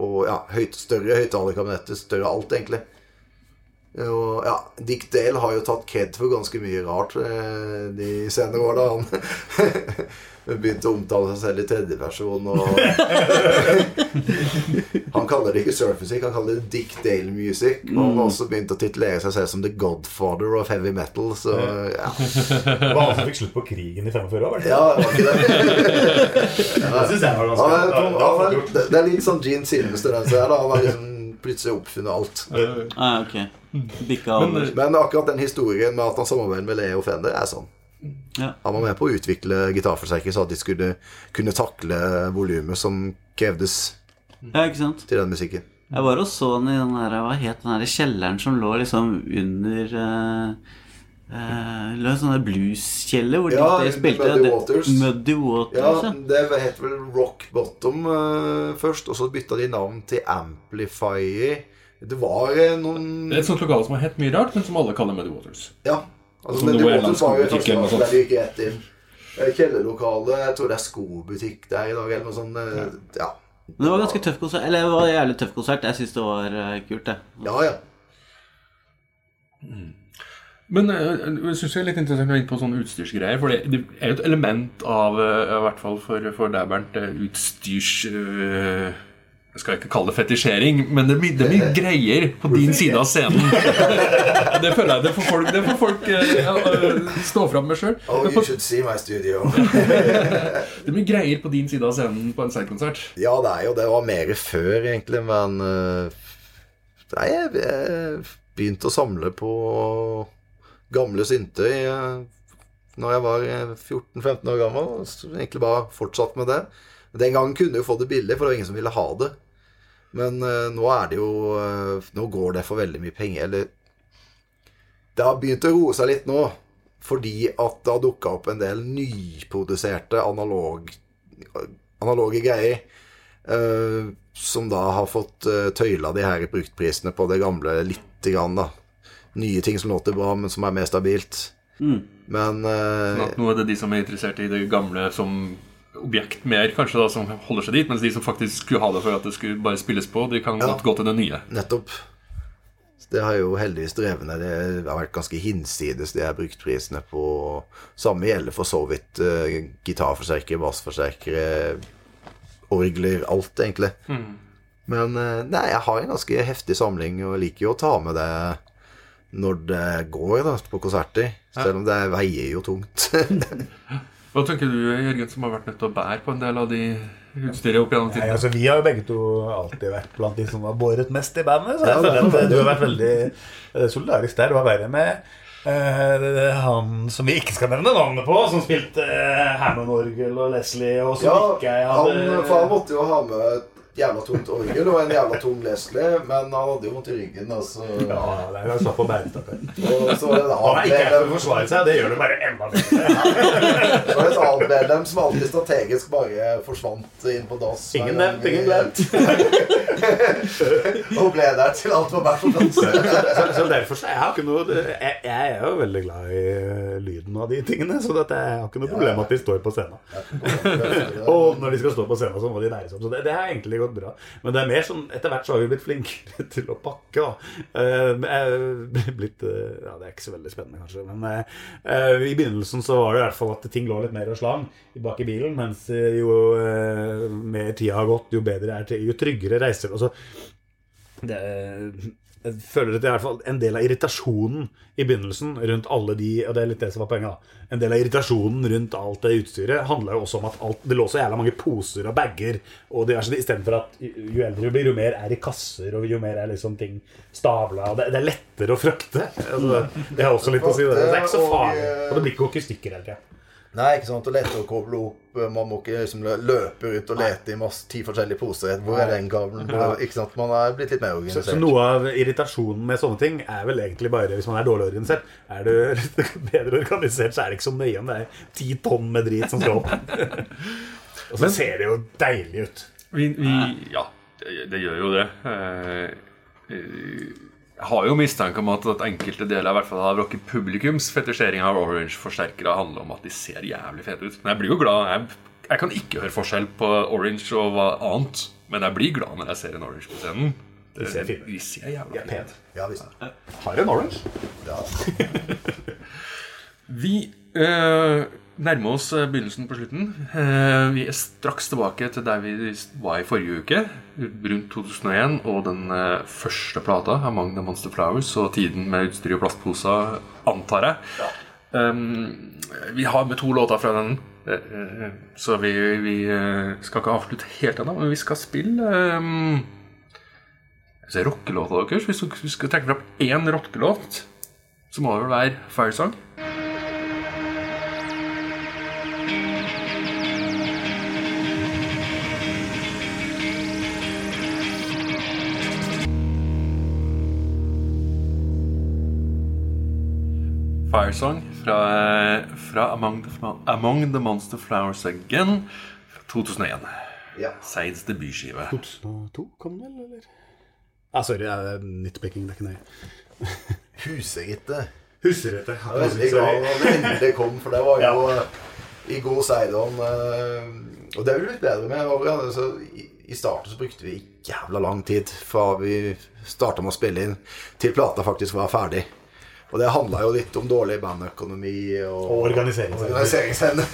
og ja, høyt, større høyttalerkabinetter, større alt, egentlig. Og ja, Dick Dale har jo tatt kred for ganske mye rart eh, de senere år, da han [laughs] begynte å omtale seg selv i tredjeperson. Og [laughs] han kaller det ikke surfmusikk, han kaller det Dick Dale Music. Og han har også begynt å titulere seg selv som the godfather of heavy metal. Så ja, [laughs] Det var han som fikk slutt på krigen i 45 år, ja det var ikke det. [laughs] Det synes jeg var Han ganske er, det er, litt sånn Gene Simmons-tendens her. da Han har liksom plutselig oppfunnet alt. ah, Ok. Men, Men akkurat den historien med at han samarbeider med Leo Fender, er sånn. Ja. Han var med på å utvikle gitarforsterker så at de skulle kunne takle volumet som krevdes ja, ikke sant? til den musikken. Jeg var og så den i den der, hva het den der kjelleren som lå liksom under uh, uh, en sånn der blueskjeller hvor Ja, de spilte Muddy Waters. Muddy Waters, Ja. Det het vel Rock Bottom uh, først, og så bytta de navn til Amplify. Det var noen Det er et sånt lokale som har hett mye rart, men som alle kaller Muddy Waters. Ja. Altså, men det det var en Waters var jo først sånt. der de gikk rett inn. Eh, jeg tror det er skobutikk der i dag, eller noe sånt. eh, Ja. Men det var ganske tøff konsert. Eller det var en jævlig tøff konsert. Jeg syns det var eh, kult, det. Ja, ja. Men eh, jeg synes det er litt interessant å gå inn på sånne utstyrsgreier. For det, er jo et element av, i hvert fall for, for deg, Bernt, utstyrs... eh, Jeg skal ikke kalle det fetisjering, men det er mye, det er mye greier på din side av scenen. [laughs] Det føler jeg det får folk, det får folk eh, ja, eh, stå fram med sjøl. Oh, you should see my studio. [laughs] Det er mye greier på din side av scenen på en seilkonsert. Ja, det er jo det. var mer før, egentlig, men eh, Nei, jeg, jeg begynte å samle på gamle synter uh, når jeg var eh, 14-15 år gammel. Så egentlig bare fortsatt med det. Den gangen kunne du få det billig, for det var ingen som ville ha det. Men uh, nå er det jo uh, Nå går det for veldig mye penger. Eller Det har begynt å roe seg litt nå. Fordi at det har dukka opp en del nyproduserte analog, analoge greier. Uh, som da har fått uh, tøyla de her bruktprisene på det gamle lite grann, da. Nye ting som låter bra, men som er mer stabilt. Men uh, Sånn at nå er det de som er interessert i det gamle som objekt mer, kanskje, da, som holder seg dit. Mens de som faktisk skulle ha det for at det skulle bare spilles på, de kan Ja. godt gå til det nye. Nettopp. Det har jo heldigvis drevet ned. Det har vært ganske hinsides, de her bruktprisene på Samme gjelder for så vidt uh, gitarforsterkere, bassforsterkere, orgler, alt, egentlig. Men uh, nei, jeg har en ganske heftig samling, og liker jo å ta med det når det går da, på konserter. Selv om det veier jo tungt. [laughs] Hva tenker du, Jørgen, som har vært nødt til å bære på en del av de utstyret opp gjennom Nei, altså, vi har jo begge to alltid vært blant de som har båret mest i bandet. Så jeg føler er at du har vært veldig eh, solidarisk der. Det var verre med eh, det- han som vi ikke skal nevne navnet på, som spilte uh, Hammond-orgel og Leslie, og som Ja, ikke jeg han, hadde for han måtte jo ha med jævla tungt orgel og en jævla tung Leslie, men han hadde jo vondt i ryggen, altså. Ja, det er jo slapp å bære stakkar. Og så var det er å medlem, forsvare seg, det gjør det bare enda bedre. [laughs] så var det et annet medlem som alltid strategisk bare forsvant inn på dass. Ingen nevnt, ingen glemt. [laughs] Og ble der til alt var bært og dans. Så, derfor så jeg har ikke noe jeg, jeg er jo veldig glad i eh, lyden av de tingene, så dette, jeg har ikke noe problem med at de står på scenen. [laughs] Og når de skal stå på scenen, så må de nære seg opp. Så det, det har egentlig gått bra. Men det er mer sånn, etter hvert så har vi blitt flinkere [laughs] til å pakke. Da. Eh, er [laughs] blitt, eh, ja, Det er ikke så veldig spennende, kanskje. Men eh, eh, i begynnelsen så var det i hvert fall at ting lå litt mer og slang bak i bilen. Mens eh, jo eh, mer tida har gått, jo bedre er det, jo tryggere reiser altså, det, jeg føler at det er i hvert fall en del av irritasjonen i begynnelsen rundt alle de Og det er litt det som var poenget. da En del av irritasjonen rundt alt det utstyret handla jo også om at alt, det lå så jævla mange poser og bager og diverse istedenfor at jo eldre du blir, jo mer er i kasser, og jo mer er liksom ting stabla. Og det, det er lettere å frakte. Altså, det har også litt å si. Det, det er ikke så farlig. Og det blir ikke akustikker hele tida. Nei, ikke sant, og lette å koble opp. Man må ikke liksom løpe ut og lete i masse, ti forskjellige poser. Hvor er den kabelen? Hvor- Ikke sant, Man er blitt litt mer organisert. så noe av irritasjonen med sånne ting er vel egentlig bare hvis man er dårlig organisert. Er du [laughs] bedre organisert, så er det ikke så nøye om det er ti tonn med drit som skal opp. [laughs] Og så ser det jo deilig ut. Vi, vi, ja, det, det gjør jo det. Uh, eh, Jeg har jo mistanke om at, at enkelte deler i hvert fall av rock publikums fetisjering av Orange-forsterkere handler om at de ser jævlig fete ut. Men jeg blir jo glad. Jeg, jeg kan ikke høre forskjell på Orange og hva annet, men jeg blir glad når jeg ser en Orange på scenen. De ser fine ut. de ser jævla fine ut. Ja, visst. Har en orange. [laughs] Vi eh, nærmer oss eh, begynnelsen på slutten. Eh, vi er straks tilbake til der vi var i forrige uke, rundt 2001, og den eh, første plata, 'Among the Monster Flowers', og tiden med utstyr og plastposer, antar jeg. Um, vi har med to låter fra den, så vi, vi skal ikke avslutte helt ennå, men vi skal spille um, rockelåta deres. Hvis vi hvis du skal trekke fram én rockelåt, så må det vel være 'Firesong'. Firesong fra, fra Among, the, Among the Monster Flowers Again fra 2001. Ja. Seids debutskive. 2002 kom den vel, eller? Ah, sorry, det er nitpicking. Det er ikke nøye. [laughs] Husegitte. Husegitte. Jeg er veldig glad da det endelig kom, for det var jo ja. i god seidom. eh, Og det er jo litt bedre med. Altså, i, I starten så brukte vi jævla lang tid fra vi starta med å spille inn, til plata faktisk var ferdig. Og det handla jo litt om dårlig bandøkonomi og, Og organiseringsevne.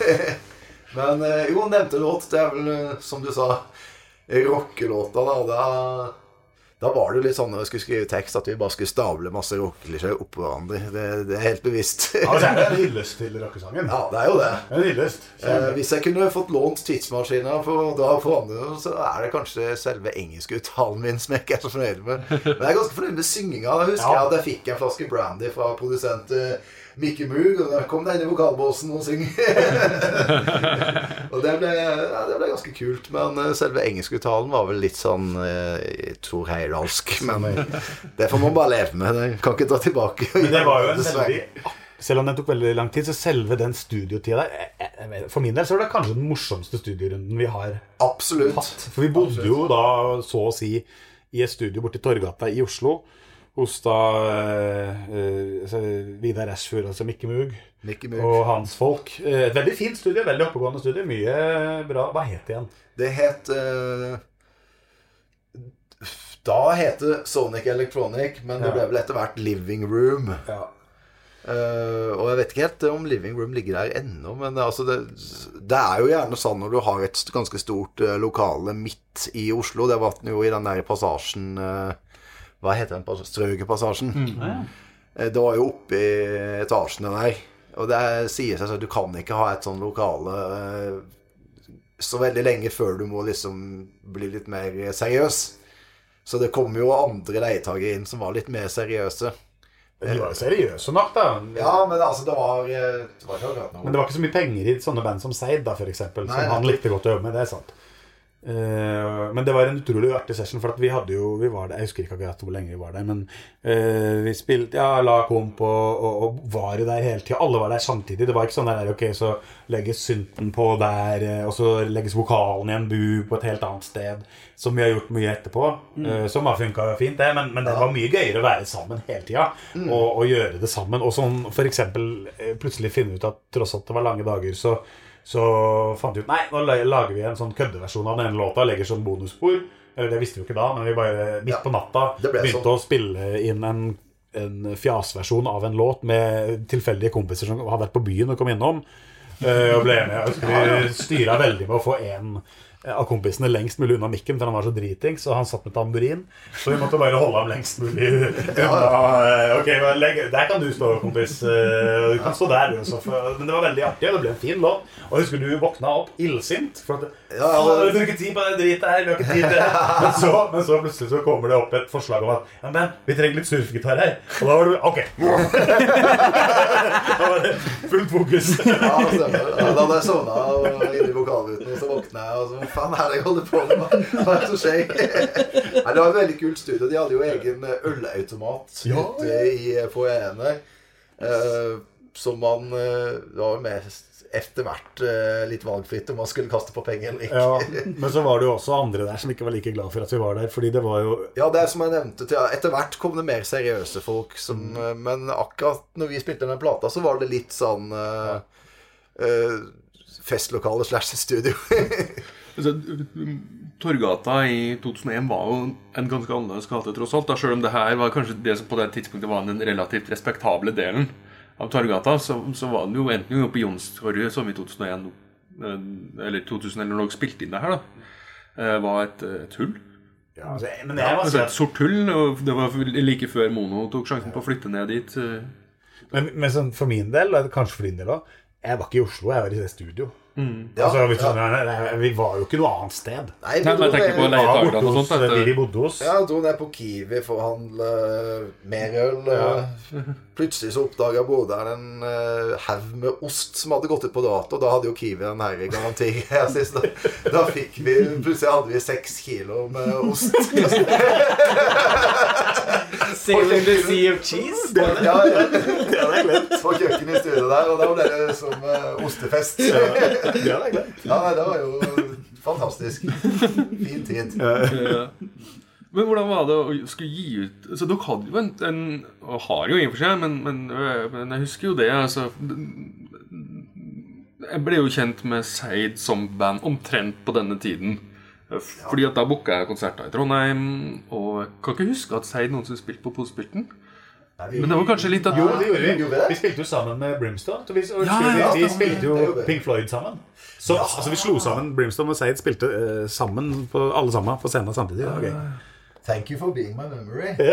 [laughs] Men eh, jo, nevnte låt. Det er vel, eh, som du sa, rockelåta, da. da da var det jo litt sånn når vi skulle skrive tekst, at vi bare skulle stable masse rockeklisjeer oppå hverandre. Det, det er helt bevisst. ja, det er en hyllest til rockesangen? Ja, det er jo det. En hyllest. Eh, hvis jeg kunne fått lånt tidsmaskiner for å dra forandre så er det kanskje selve engelskuttalen min som jeg ikke er så fornøyd med. Men jeg er ganske fornøyd med synginga. Husker Ja. jeg at jeg fikk en flaske brandy fra produsent eh, Mickey Moog, og der kom denne i vokalbåsen og syng. [laughs] og det ble, ja, det ble ganske kult. Men eh, selve engelskuttalen var vel litt sånn eh, Tor Heyerdahlsk. Men [laughs] det får man bare leve med. Jeg kan ikke ta tilbake. Men det var jo en veldig Selv om den tok veldig lang tid, så selve den studiotida jeg vet- For min del så var det kanskje den morsomste studierunden vi har Absolutt. hatt. For vi bodde jo da så å si i et studio borti Torgata i Oslo. Hos da eh, eh, altså Vidar Ashford, altså Mikke Mug, Mickey Mug, og hans folk. Eh, Et veldig fint studie, veldig oppegående studie. Mye bra. Hva het det igjen? Det het eh, Da het det Sonic Electronic, men det ble vel etter hvert Living Room. Ja. Eh, og jeg vet ikke helt om Living Room ligger der ennå, men altså det, det er jo gjerne sånn når du har et ganske stort eh, lokale midt i Oslo. Det var den jo i den der passasjen Hva heter den? pass- Strøgerpassasjen. ja. Det var jo oppe i etasjene der. Og det sier seg selv at du kan ikke ha et sånn lokale eh, så veldig lenge før du må liksom bli litt mer seriøs. Så det kom jo andre leietakere inn som var litt mer seriøse. De var jo seriøse nok, da. Ja, men altså, det var, eh, det var ikke noe Men det var ikke så mye penger i sånne band som Seid, da, for eksempel, Nei, som han likte godt å jobbe med. Det er sant. Eh, men det var en utrolig artig session, for vi hadde jo Vi var der, Jeg husker ikke akkurat hvor lenge vi var der, men uh, vi spilte Ja, la komp og, og, og var der hele tida. Alle var der samtidig. Det var ikke sånn der Ok, så legges synten på der, eh, og så legges vokalen i en bu på et helt annet sted. Som vi har gjort mye etterpå. eh, som har funka fint, det. Men, men det var mye gøyere å være sammen hele tida. Og, og gjøre det sammen. Og sånn eh, plutselig finne ut at tross at det var lange dager, så så fant vi ut Nei, nå lager vi en sånn køddeversjon av den ene låta. Legger sånn bonusspor. Eller det visste vi jo ikke da, men vi bare midt på natta begynte sånn. å spille inn en, en fjasversjon av en låt med tilfeldige kompiser som har vært på byen og kom innom. eh, og ble med. Vi styra veldig med å få en av kompisene lengst mulig unna mikken, for han var så dritings, og han satt med tamburin. Så vi måtte bare holde ham lengst mulig [laughs] unna. eh, Ok, legg, Der kan du stå, kompis. eh, Du kan stå der, du Men det var veldig artig, og det ble en fin låt. Og jeg husker du våkna opp illsint. For at Ja, ja. vi bruker tid på det dritet her. Vi har ikke tid til det. [laughs] Men så, men så plutselig så kommer det opp et forslag om at ja, men, vi trenger litt surfegitar her. Og da var du OK. [laughs] Da var det fullt fokus. Ja, stemmer. Ja, da hadde jeg sovna inni vokalruten, og så våkna jeg og så faen er det jeg holder på med? Hva er det som skjer? [laughs] Nei, det var et veldig kult studio. De hadde jo egen ølautomat Ja, ute i foajeen der. Uh, som man eh, Det var mer etter hvert eh, litt valgfritt om man skulle kaste på penger eller ikke. Ja, [laughs] men så var det jo også andre der som ikke var like glad for at vi var der. Fordi det var jo Ja, det er som jeg nevnte Etter hvert kom det mer seriøse folk som Mm. eh, Men akkurat når vi spilte den plata, så var det litt sånn uh, Festlokale slash studio. [laughs] Altså, Torgata i 2001 var jo en ganske annerledes gate, tross alt. Da, selv om det her var kanskje det som på det tidspunktet var den relativt respektable delen av Torgata, så, så var den jo enten jo på Jonstorget, som i 2001 eh, Eller 2000 eller noe spilte inn det her, da. eh, Var et, et hull. ja, altså, Men jeg var ja, Altså et sort hull. Og det var like før Mono tok sjansen på å flytte ned dit. eh. Men, men sånn, for min del, kanskje for din del òg Jeg var ikke i Oslo, jeg var i det studio. Ja, altså, vi, ja. nei, nei, vi var jo ikke noe annet sted. Nei, Nei, men jeg tenker på Leietakerne og hos sånt, vi bodde hos. Ja, dro ned på Kiwi for å handle mer øl. Ja. Plutselig så oppdaga broderen en uh, haug med ost som hadde gått ut på dato. Da hadde jo Kiwi en herre garanti. [laughs] Da, da fikk vi Plutselig hadde vi seks kilo med ost. Sailing the Sea of Cheese? Ja, ja. På kjøkkenet i studio der, og da ble det som uh, ostefest. Det hadde jeg glemt. Ja, nei, det var jo fantastisk. Fin tid. Ja. Men hvordan var det å skulle gi ut Så Dere hadde jo en, en Og har jo i og for seg, men, men, men jeg husker jo det. altså Jeg ble jo kjent med Seid som band omtrent på denne tiden. Fordi at da booka jeg konserter i Trondheim, og jeg kan ikke huske at Seid noensinne spilte på Posspilten. Men det var kanskje litt at Jo, det gjorde vi. Vi spilte jo sammen med Brimstone. Vi, og Ja, ja, vi spilte jo. Pink Floyd sammen. Så altså, vi slo sammen Brimstone og Seid spilte uh, sammen på, alle sammen på scenen samtidig. Var. Thank you for being my memory. det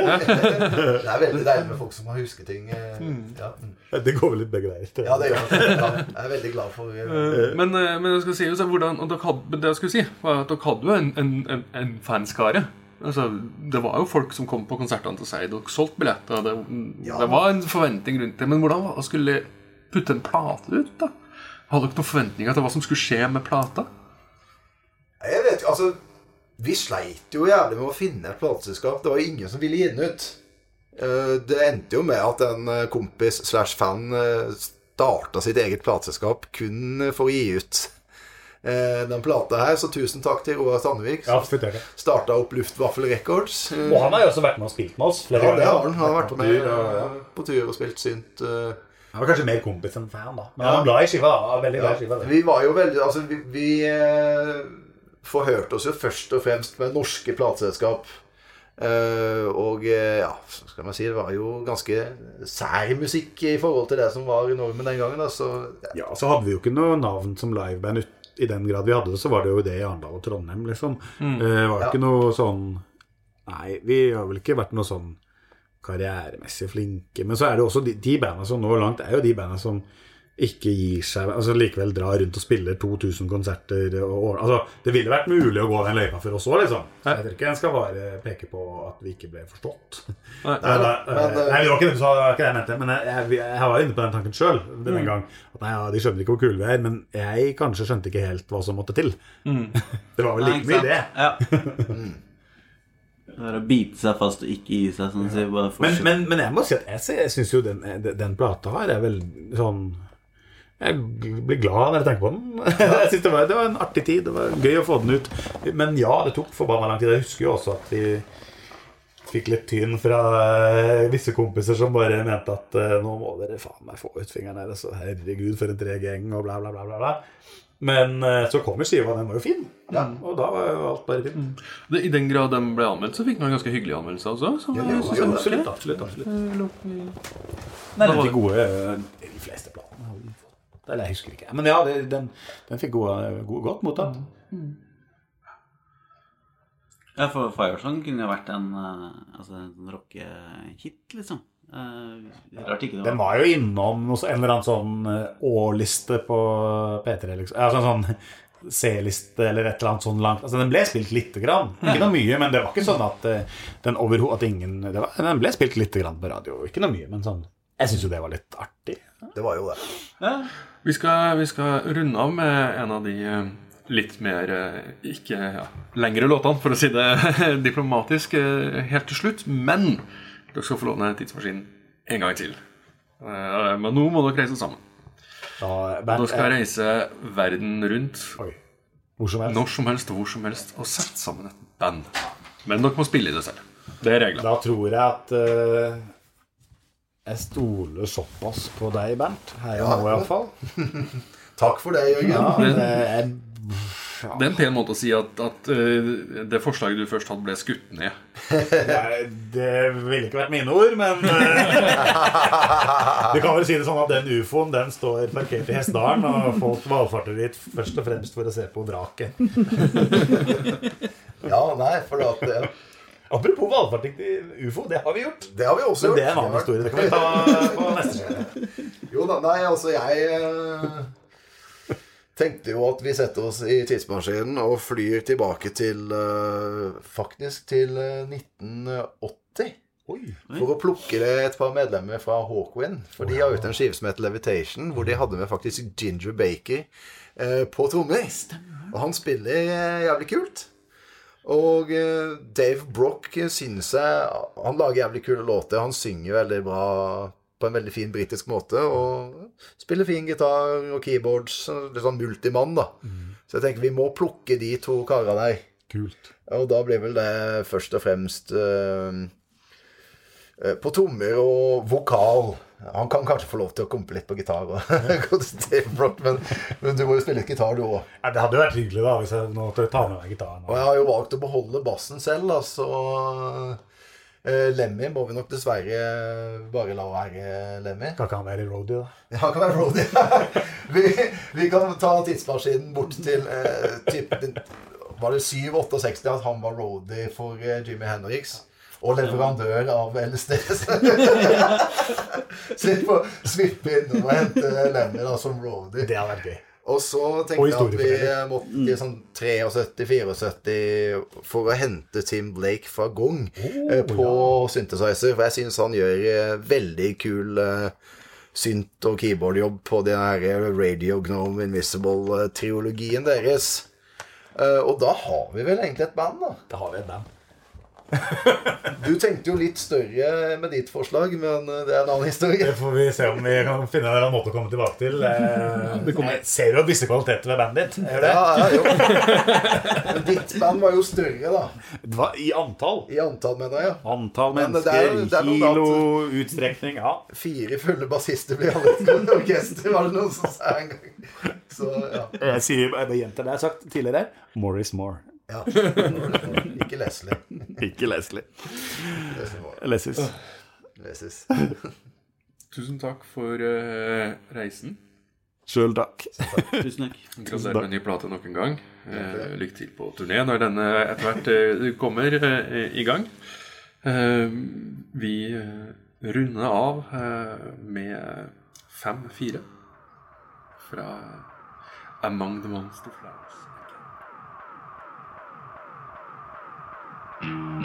er veldig deilig med folk som har husket ting. eh, Ja, mm. Det går vel litt begge veier. ja det gjør det. Ja, jeg er veldig glad for eh, Men, men jeg skal si hvordan og dere hadde, Det jeg skulle si, var at dere hadde jo en, en, en, en fanskare. Altså, det var jo folk som kom på konsertene til Seid og solgte billetter. Det, Ja. det var en forventning rundt det. Men hvordan var skulle putte en plate ut? da? Hadde dere noen forventninger til hva som skulle skje med plata? Jeg vet ikke, altså Vi sleit jo jævlig med å finne et plateselskap. Det var jo ingen som ville gi den ut. Eh, Det endte jo med at en eh, kompis slash fan starta sitt eget plateselskap kun for å gi ut eh, den plata her. Så tusen takk til Roar Sandvik, som ja, starta opp Luftwaffel Records. Eh, Og han har jo også vært med og spilt med oss flere Ja, det har han. Han har vært med Tur, ja. eh, på tur og spilt synt. eh. Han var kanskje mer kompis enn fan, da. Men han var glad i skiva. da. Veldig glad i skiva. det. Vi var jo veldig Altså, vi, vi eh, forhørte oss jo først og fremst med norske plateselskap. Uh, og eh, ja, så skal man si det var jo ganske sær musikk i forhold til det som var i normen den gangen. Da, så ja. Ja, så hadde vi jo ikke noe navn som liveband ut, i den grad vi hadde det, så var det jo det i Arendal og Trondheim, liksom. Mm. Eh, Det var Ja. ikke noe sånn Nei, vi har vel ikke vært noe sånn karrieremessig flinke. Men så er det også de, de bandene som når langt, er jo de bandene som ikke gir seg Altså likevel drar rundt og spiller 2000 konserter og år. Altså, det ville vært mulig å gå den løypa for oss òg, liksom. Så jeg tror ikke en skal bare peke på at vi ikke ble forstått. Nei. [laughs] Nei, nei, men, nei, det var ikke det jeg mente. Men jeg, jeg, jeg var inne på den tanken sjøl denne gang. At nei, ja, De skjønner ikke hvor kule vi er, men jeg kanskje skjønte ikke helt hva som måtte til. [laughs] det var vel like mye det. Ja. [laughs] Det er å bite seg fast og ikke gi seg, sånn å si. Bare Men, men, men jeg må si at jeg, jeg syns jo den, den, den plata her er veldig sånn Jeg blir glad når jeg tenker på den. [laughs] Jeg synes det, var, det var en artig tid. Det var gøy å få den ut. Men ja, det tok forbanna lang tid. Jeg husker jo også at vi fikk litt tyn fra eh, visse kompiser som bare mente at eh, nå må dere faen meg få ut fingeren deres, og herregud, for en treg gjeng, og bla, bla, bla. bla, bla. Men eh, så kom jo skiva, den var jo fin. Og da var jo alt bare fint. Mm. I den grad de ble anmeldt, så fikk den en ganske hyggelig anmeldelse også. Så, Ja, så- jo, Absolutt, absolutt, absolutt. Nei, de gode De fleste planene. den. Eller jeg husker ikke. Men ja, det, den, den fikk gode, gode, godt mottatt. Ja, for Firesong kunne jo vært en, eh, altså, en rockehit, liksom. Eh, rart ikke det Den var var jo innom en eller annen sånn årliste Å-liste på P3, liksom. Altså en sånn C-liste eller et eller annet sånn langt. Altså Den ble spilt lite grann. Ikke noe mye, men det var ikke sånn at eh, den overhodet ingen det var, Den ble spilt lite grann på radio. Ikke noe mye, men sånn Jeg syns jo det var litt artig. Det var jo det. ja. Vi skal, vi skal runde av med en av de eh, litt mer eh, ikke ja, lengre låtene, for å si det [laughs] diplomatisk, eh, helt til slutt. Men dere skal få låne tidsmaskinen en gang til. Eh, Men nå må dere reise sammen. Da, Dere skal reise verden rundt Oi. Hvor som helst. når som helst og hvor som helst og sette sammen et band. Men dere må spille i det selv. Det er reglene. Da tror jeg at eh, jeg stoler såpass på deg, Bernt. Her og Ja. nå, iallfall. [laughs] Takk for det, Jørgen. Ja, det er, Det er en pen måte å si at, at uh, det forslaget du først hadde, ble skutt ned. [laughs] Nei, det ville ikke vært mine ord, men uh, [laughs] Du kan vel si det sånn at den ufoen den står parkert i Hessdalen, og folk valfarter dit først og fremst for å se på vraket. Ja, nei, for at det, Apropos valfarting til ufo, det har vi gjort. det har vi også Men gjort. det er en annen historie. Det kan vi ta [laughs] på neste serie. Jo da, nei, altså jeg eh, tenkte jo at vi setter oss i tidsmaskinen og flyr tilbake til eh, Faktisk til eh, 1980. Oi. For å plukke et par medlemmer fra Hawkwind. For de har ute en skive som heter Levitation, hvor de hadde med faktisk Ginger Baker eh, på trommer. Og han spiller eh, jævlig kult. Og eh, Dave Brock syns jeg Han lager jævlig kule låter. Han synger veldig bra på en veldig fin britisk måte. Og spiller fin gitar og keyboards. Litt sånn multimann, da. Så jeg tenker vi må plukke de to karene der. Kult. Og da blir vel det først og fremst eh, på trommer og vokal. Han kan kanskje få lov til å kompe litt på gitar. Og, [laughs] Dave men, men du må jo spille litt gitar, du òg. Ja, det hadde jo vært hyggelig da hvis jeg nå tar med meg gitaren. Og jeg har jo valgt å beholde bassen selv, da, så eh, Lemmy må vi nok dessverre bare la være Lemmy. Kan ikke han være roadie, da? Ja, han kan være roadie. [laughs] vi, vi kan ta tidsmaskinen bort til eh, typ, Var det 7-68 at han var roadie for eh, Jimmy Henriks? Og leverandør av LSD. Slipp [laughs] [laughs] å svippe innom og hente Lemmy da, som roadie. Det hadde vært gøy. Og så tenkte jeg at vi måtte til sånn 73-74 for å hente Tim Blake fra Gong oh, på synthesizer. For jeg syns han gjør eh, veldig kul eh, synt- og keyboardjobb på den her Radio Gnome Invisible-triologien deres. Eh, og da har vi vel egentlig et band, da. Da har vi et band. Du tenkte jo litt større med ditt forslag, men eh, det er en annen historie. Det får vi se om vi kan finne en måte å komme tilbake til. Eh, Jeg ser jo visse kvaliteter ved bandet ditt. Gjør det. Ja, ja, jo. Men ditt band var jo større, da. Det var I antall. I antall, mener jeg. ja. Antall det mennesker, er- det er kilo, utstrekning Ja. Fire fulle bassister blir alle et orkester, var det noen som sa en gang. Så ja. Jeg sier jeg bare gjentar det jeg har sagt tidligere. More is more. Ja. [laughs] Ikke Leslie. Ikke Leslie. Leses. Leses. Tusen takk for uh, reisen. Sjøl takk. Tusen takk. Gratulerer med ny plate nok en gang. Uh, lykke til på turné når denne etter hvert uh, kommer i gang. Eh, vi runder av eh, med fem-fire fra Among the Monster Flowers. Mm-hmm.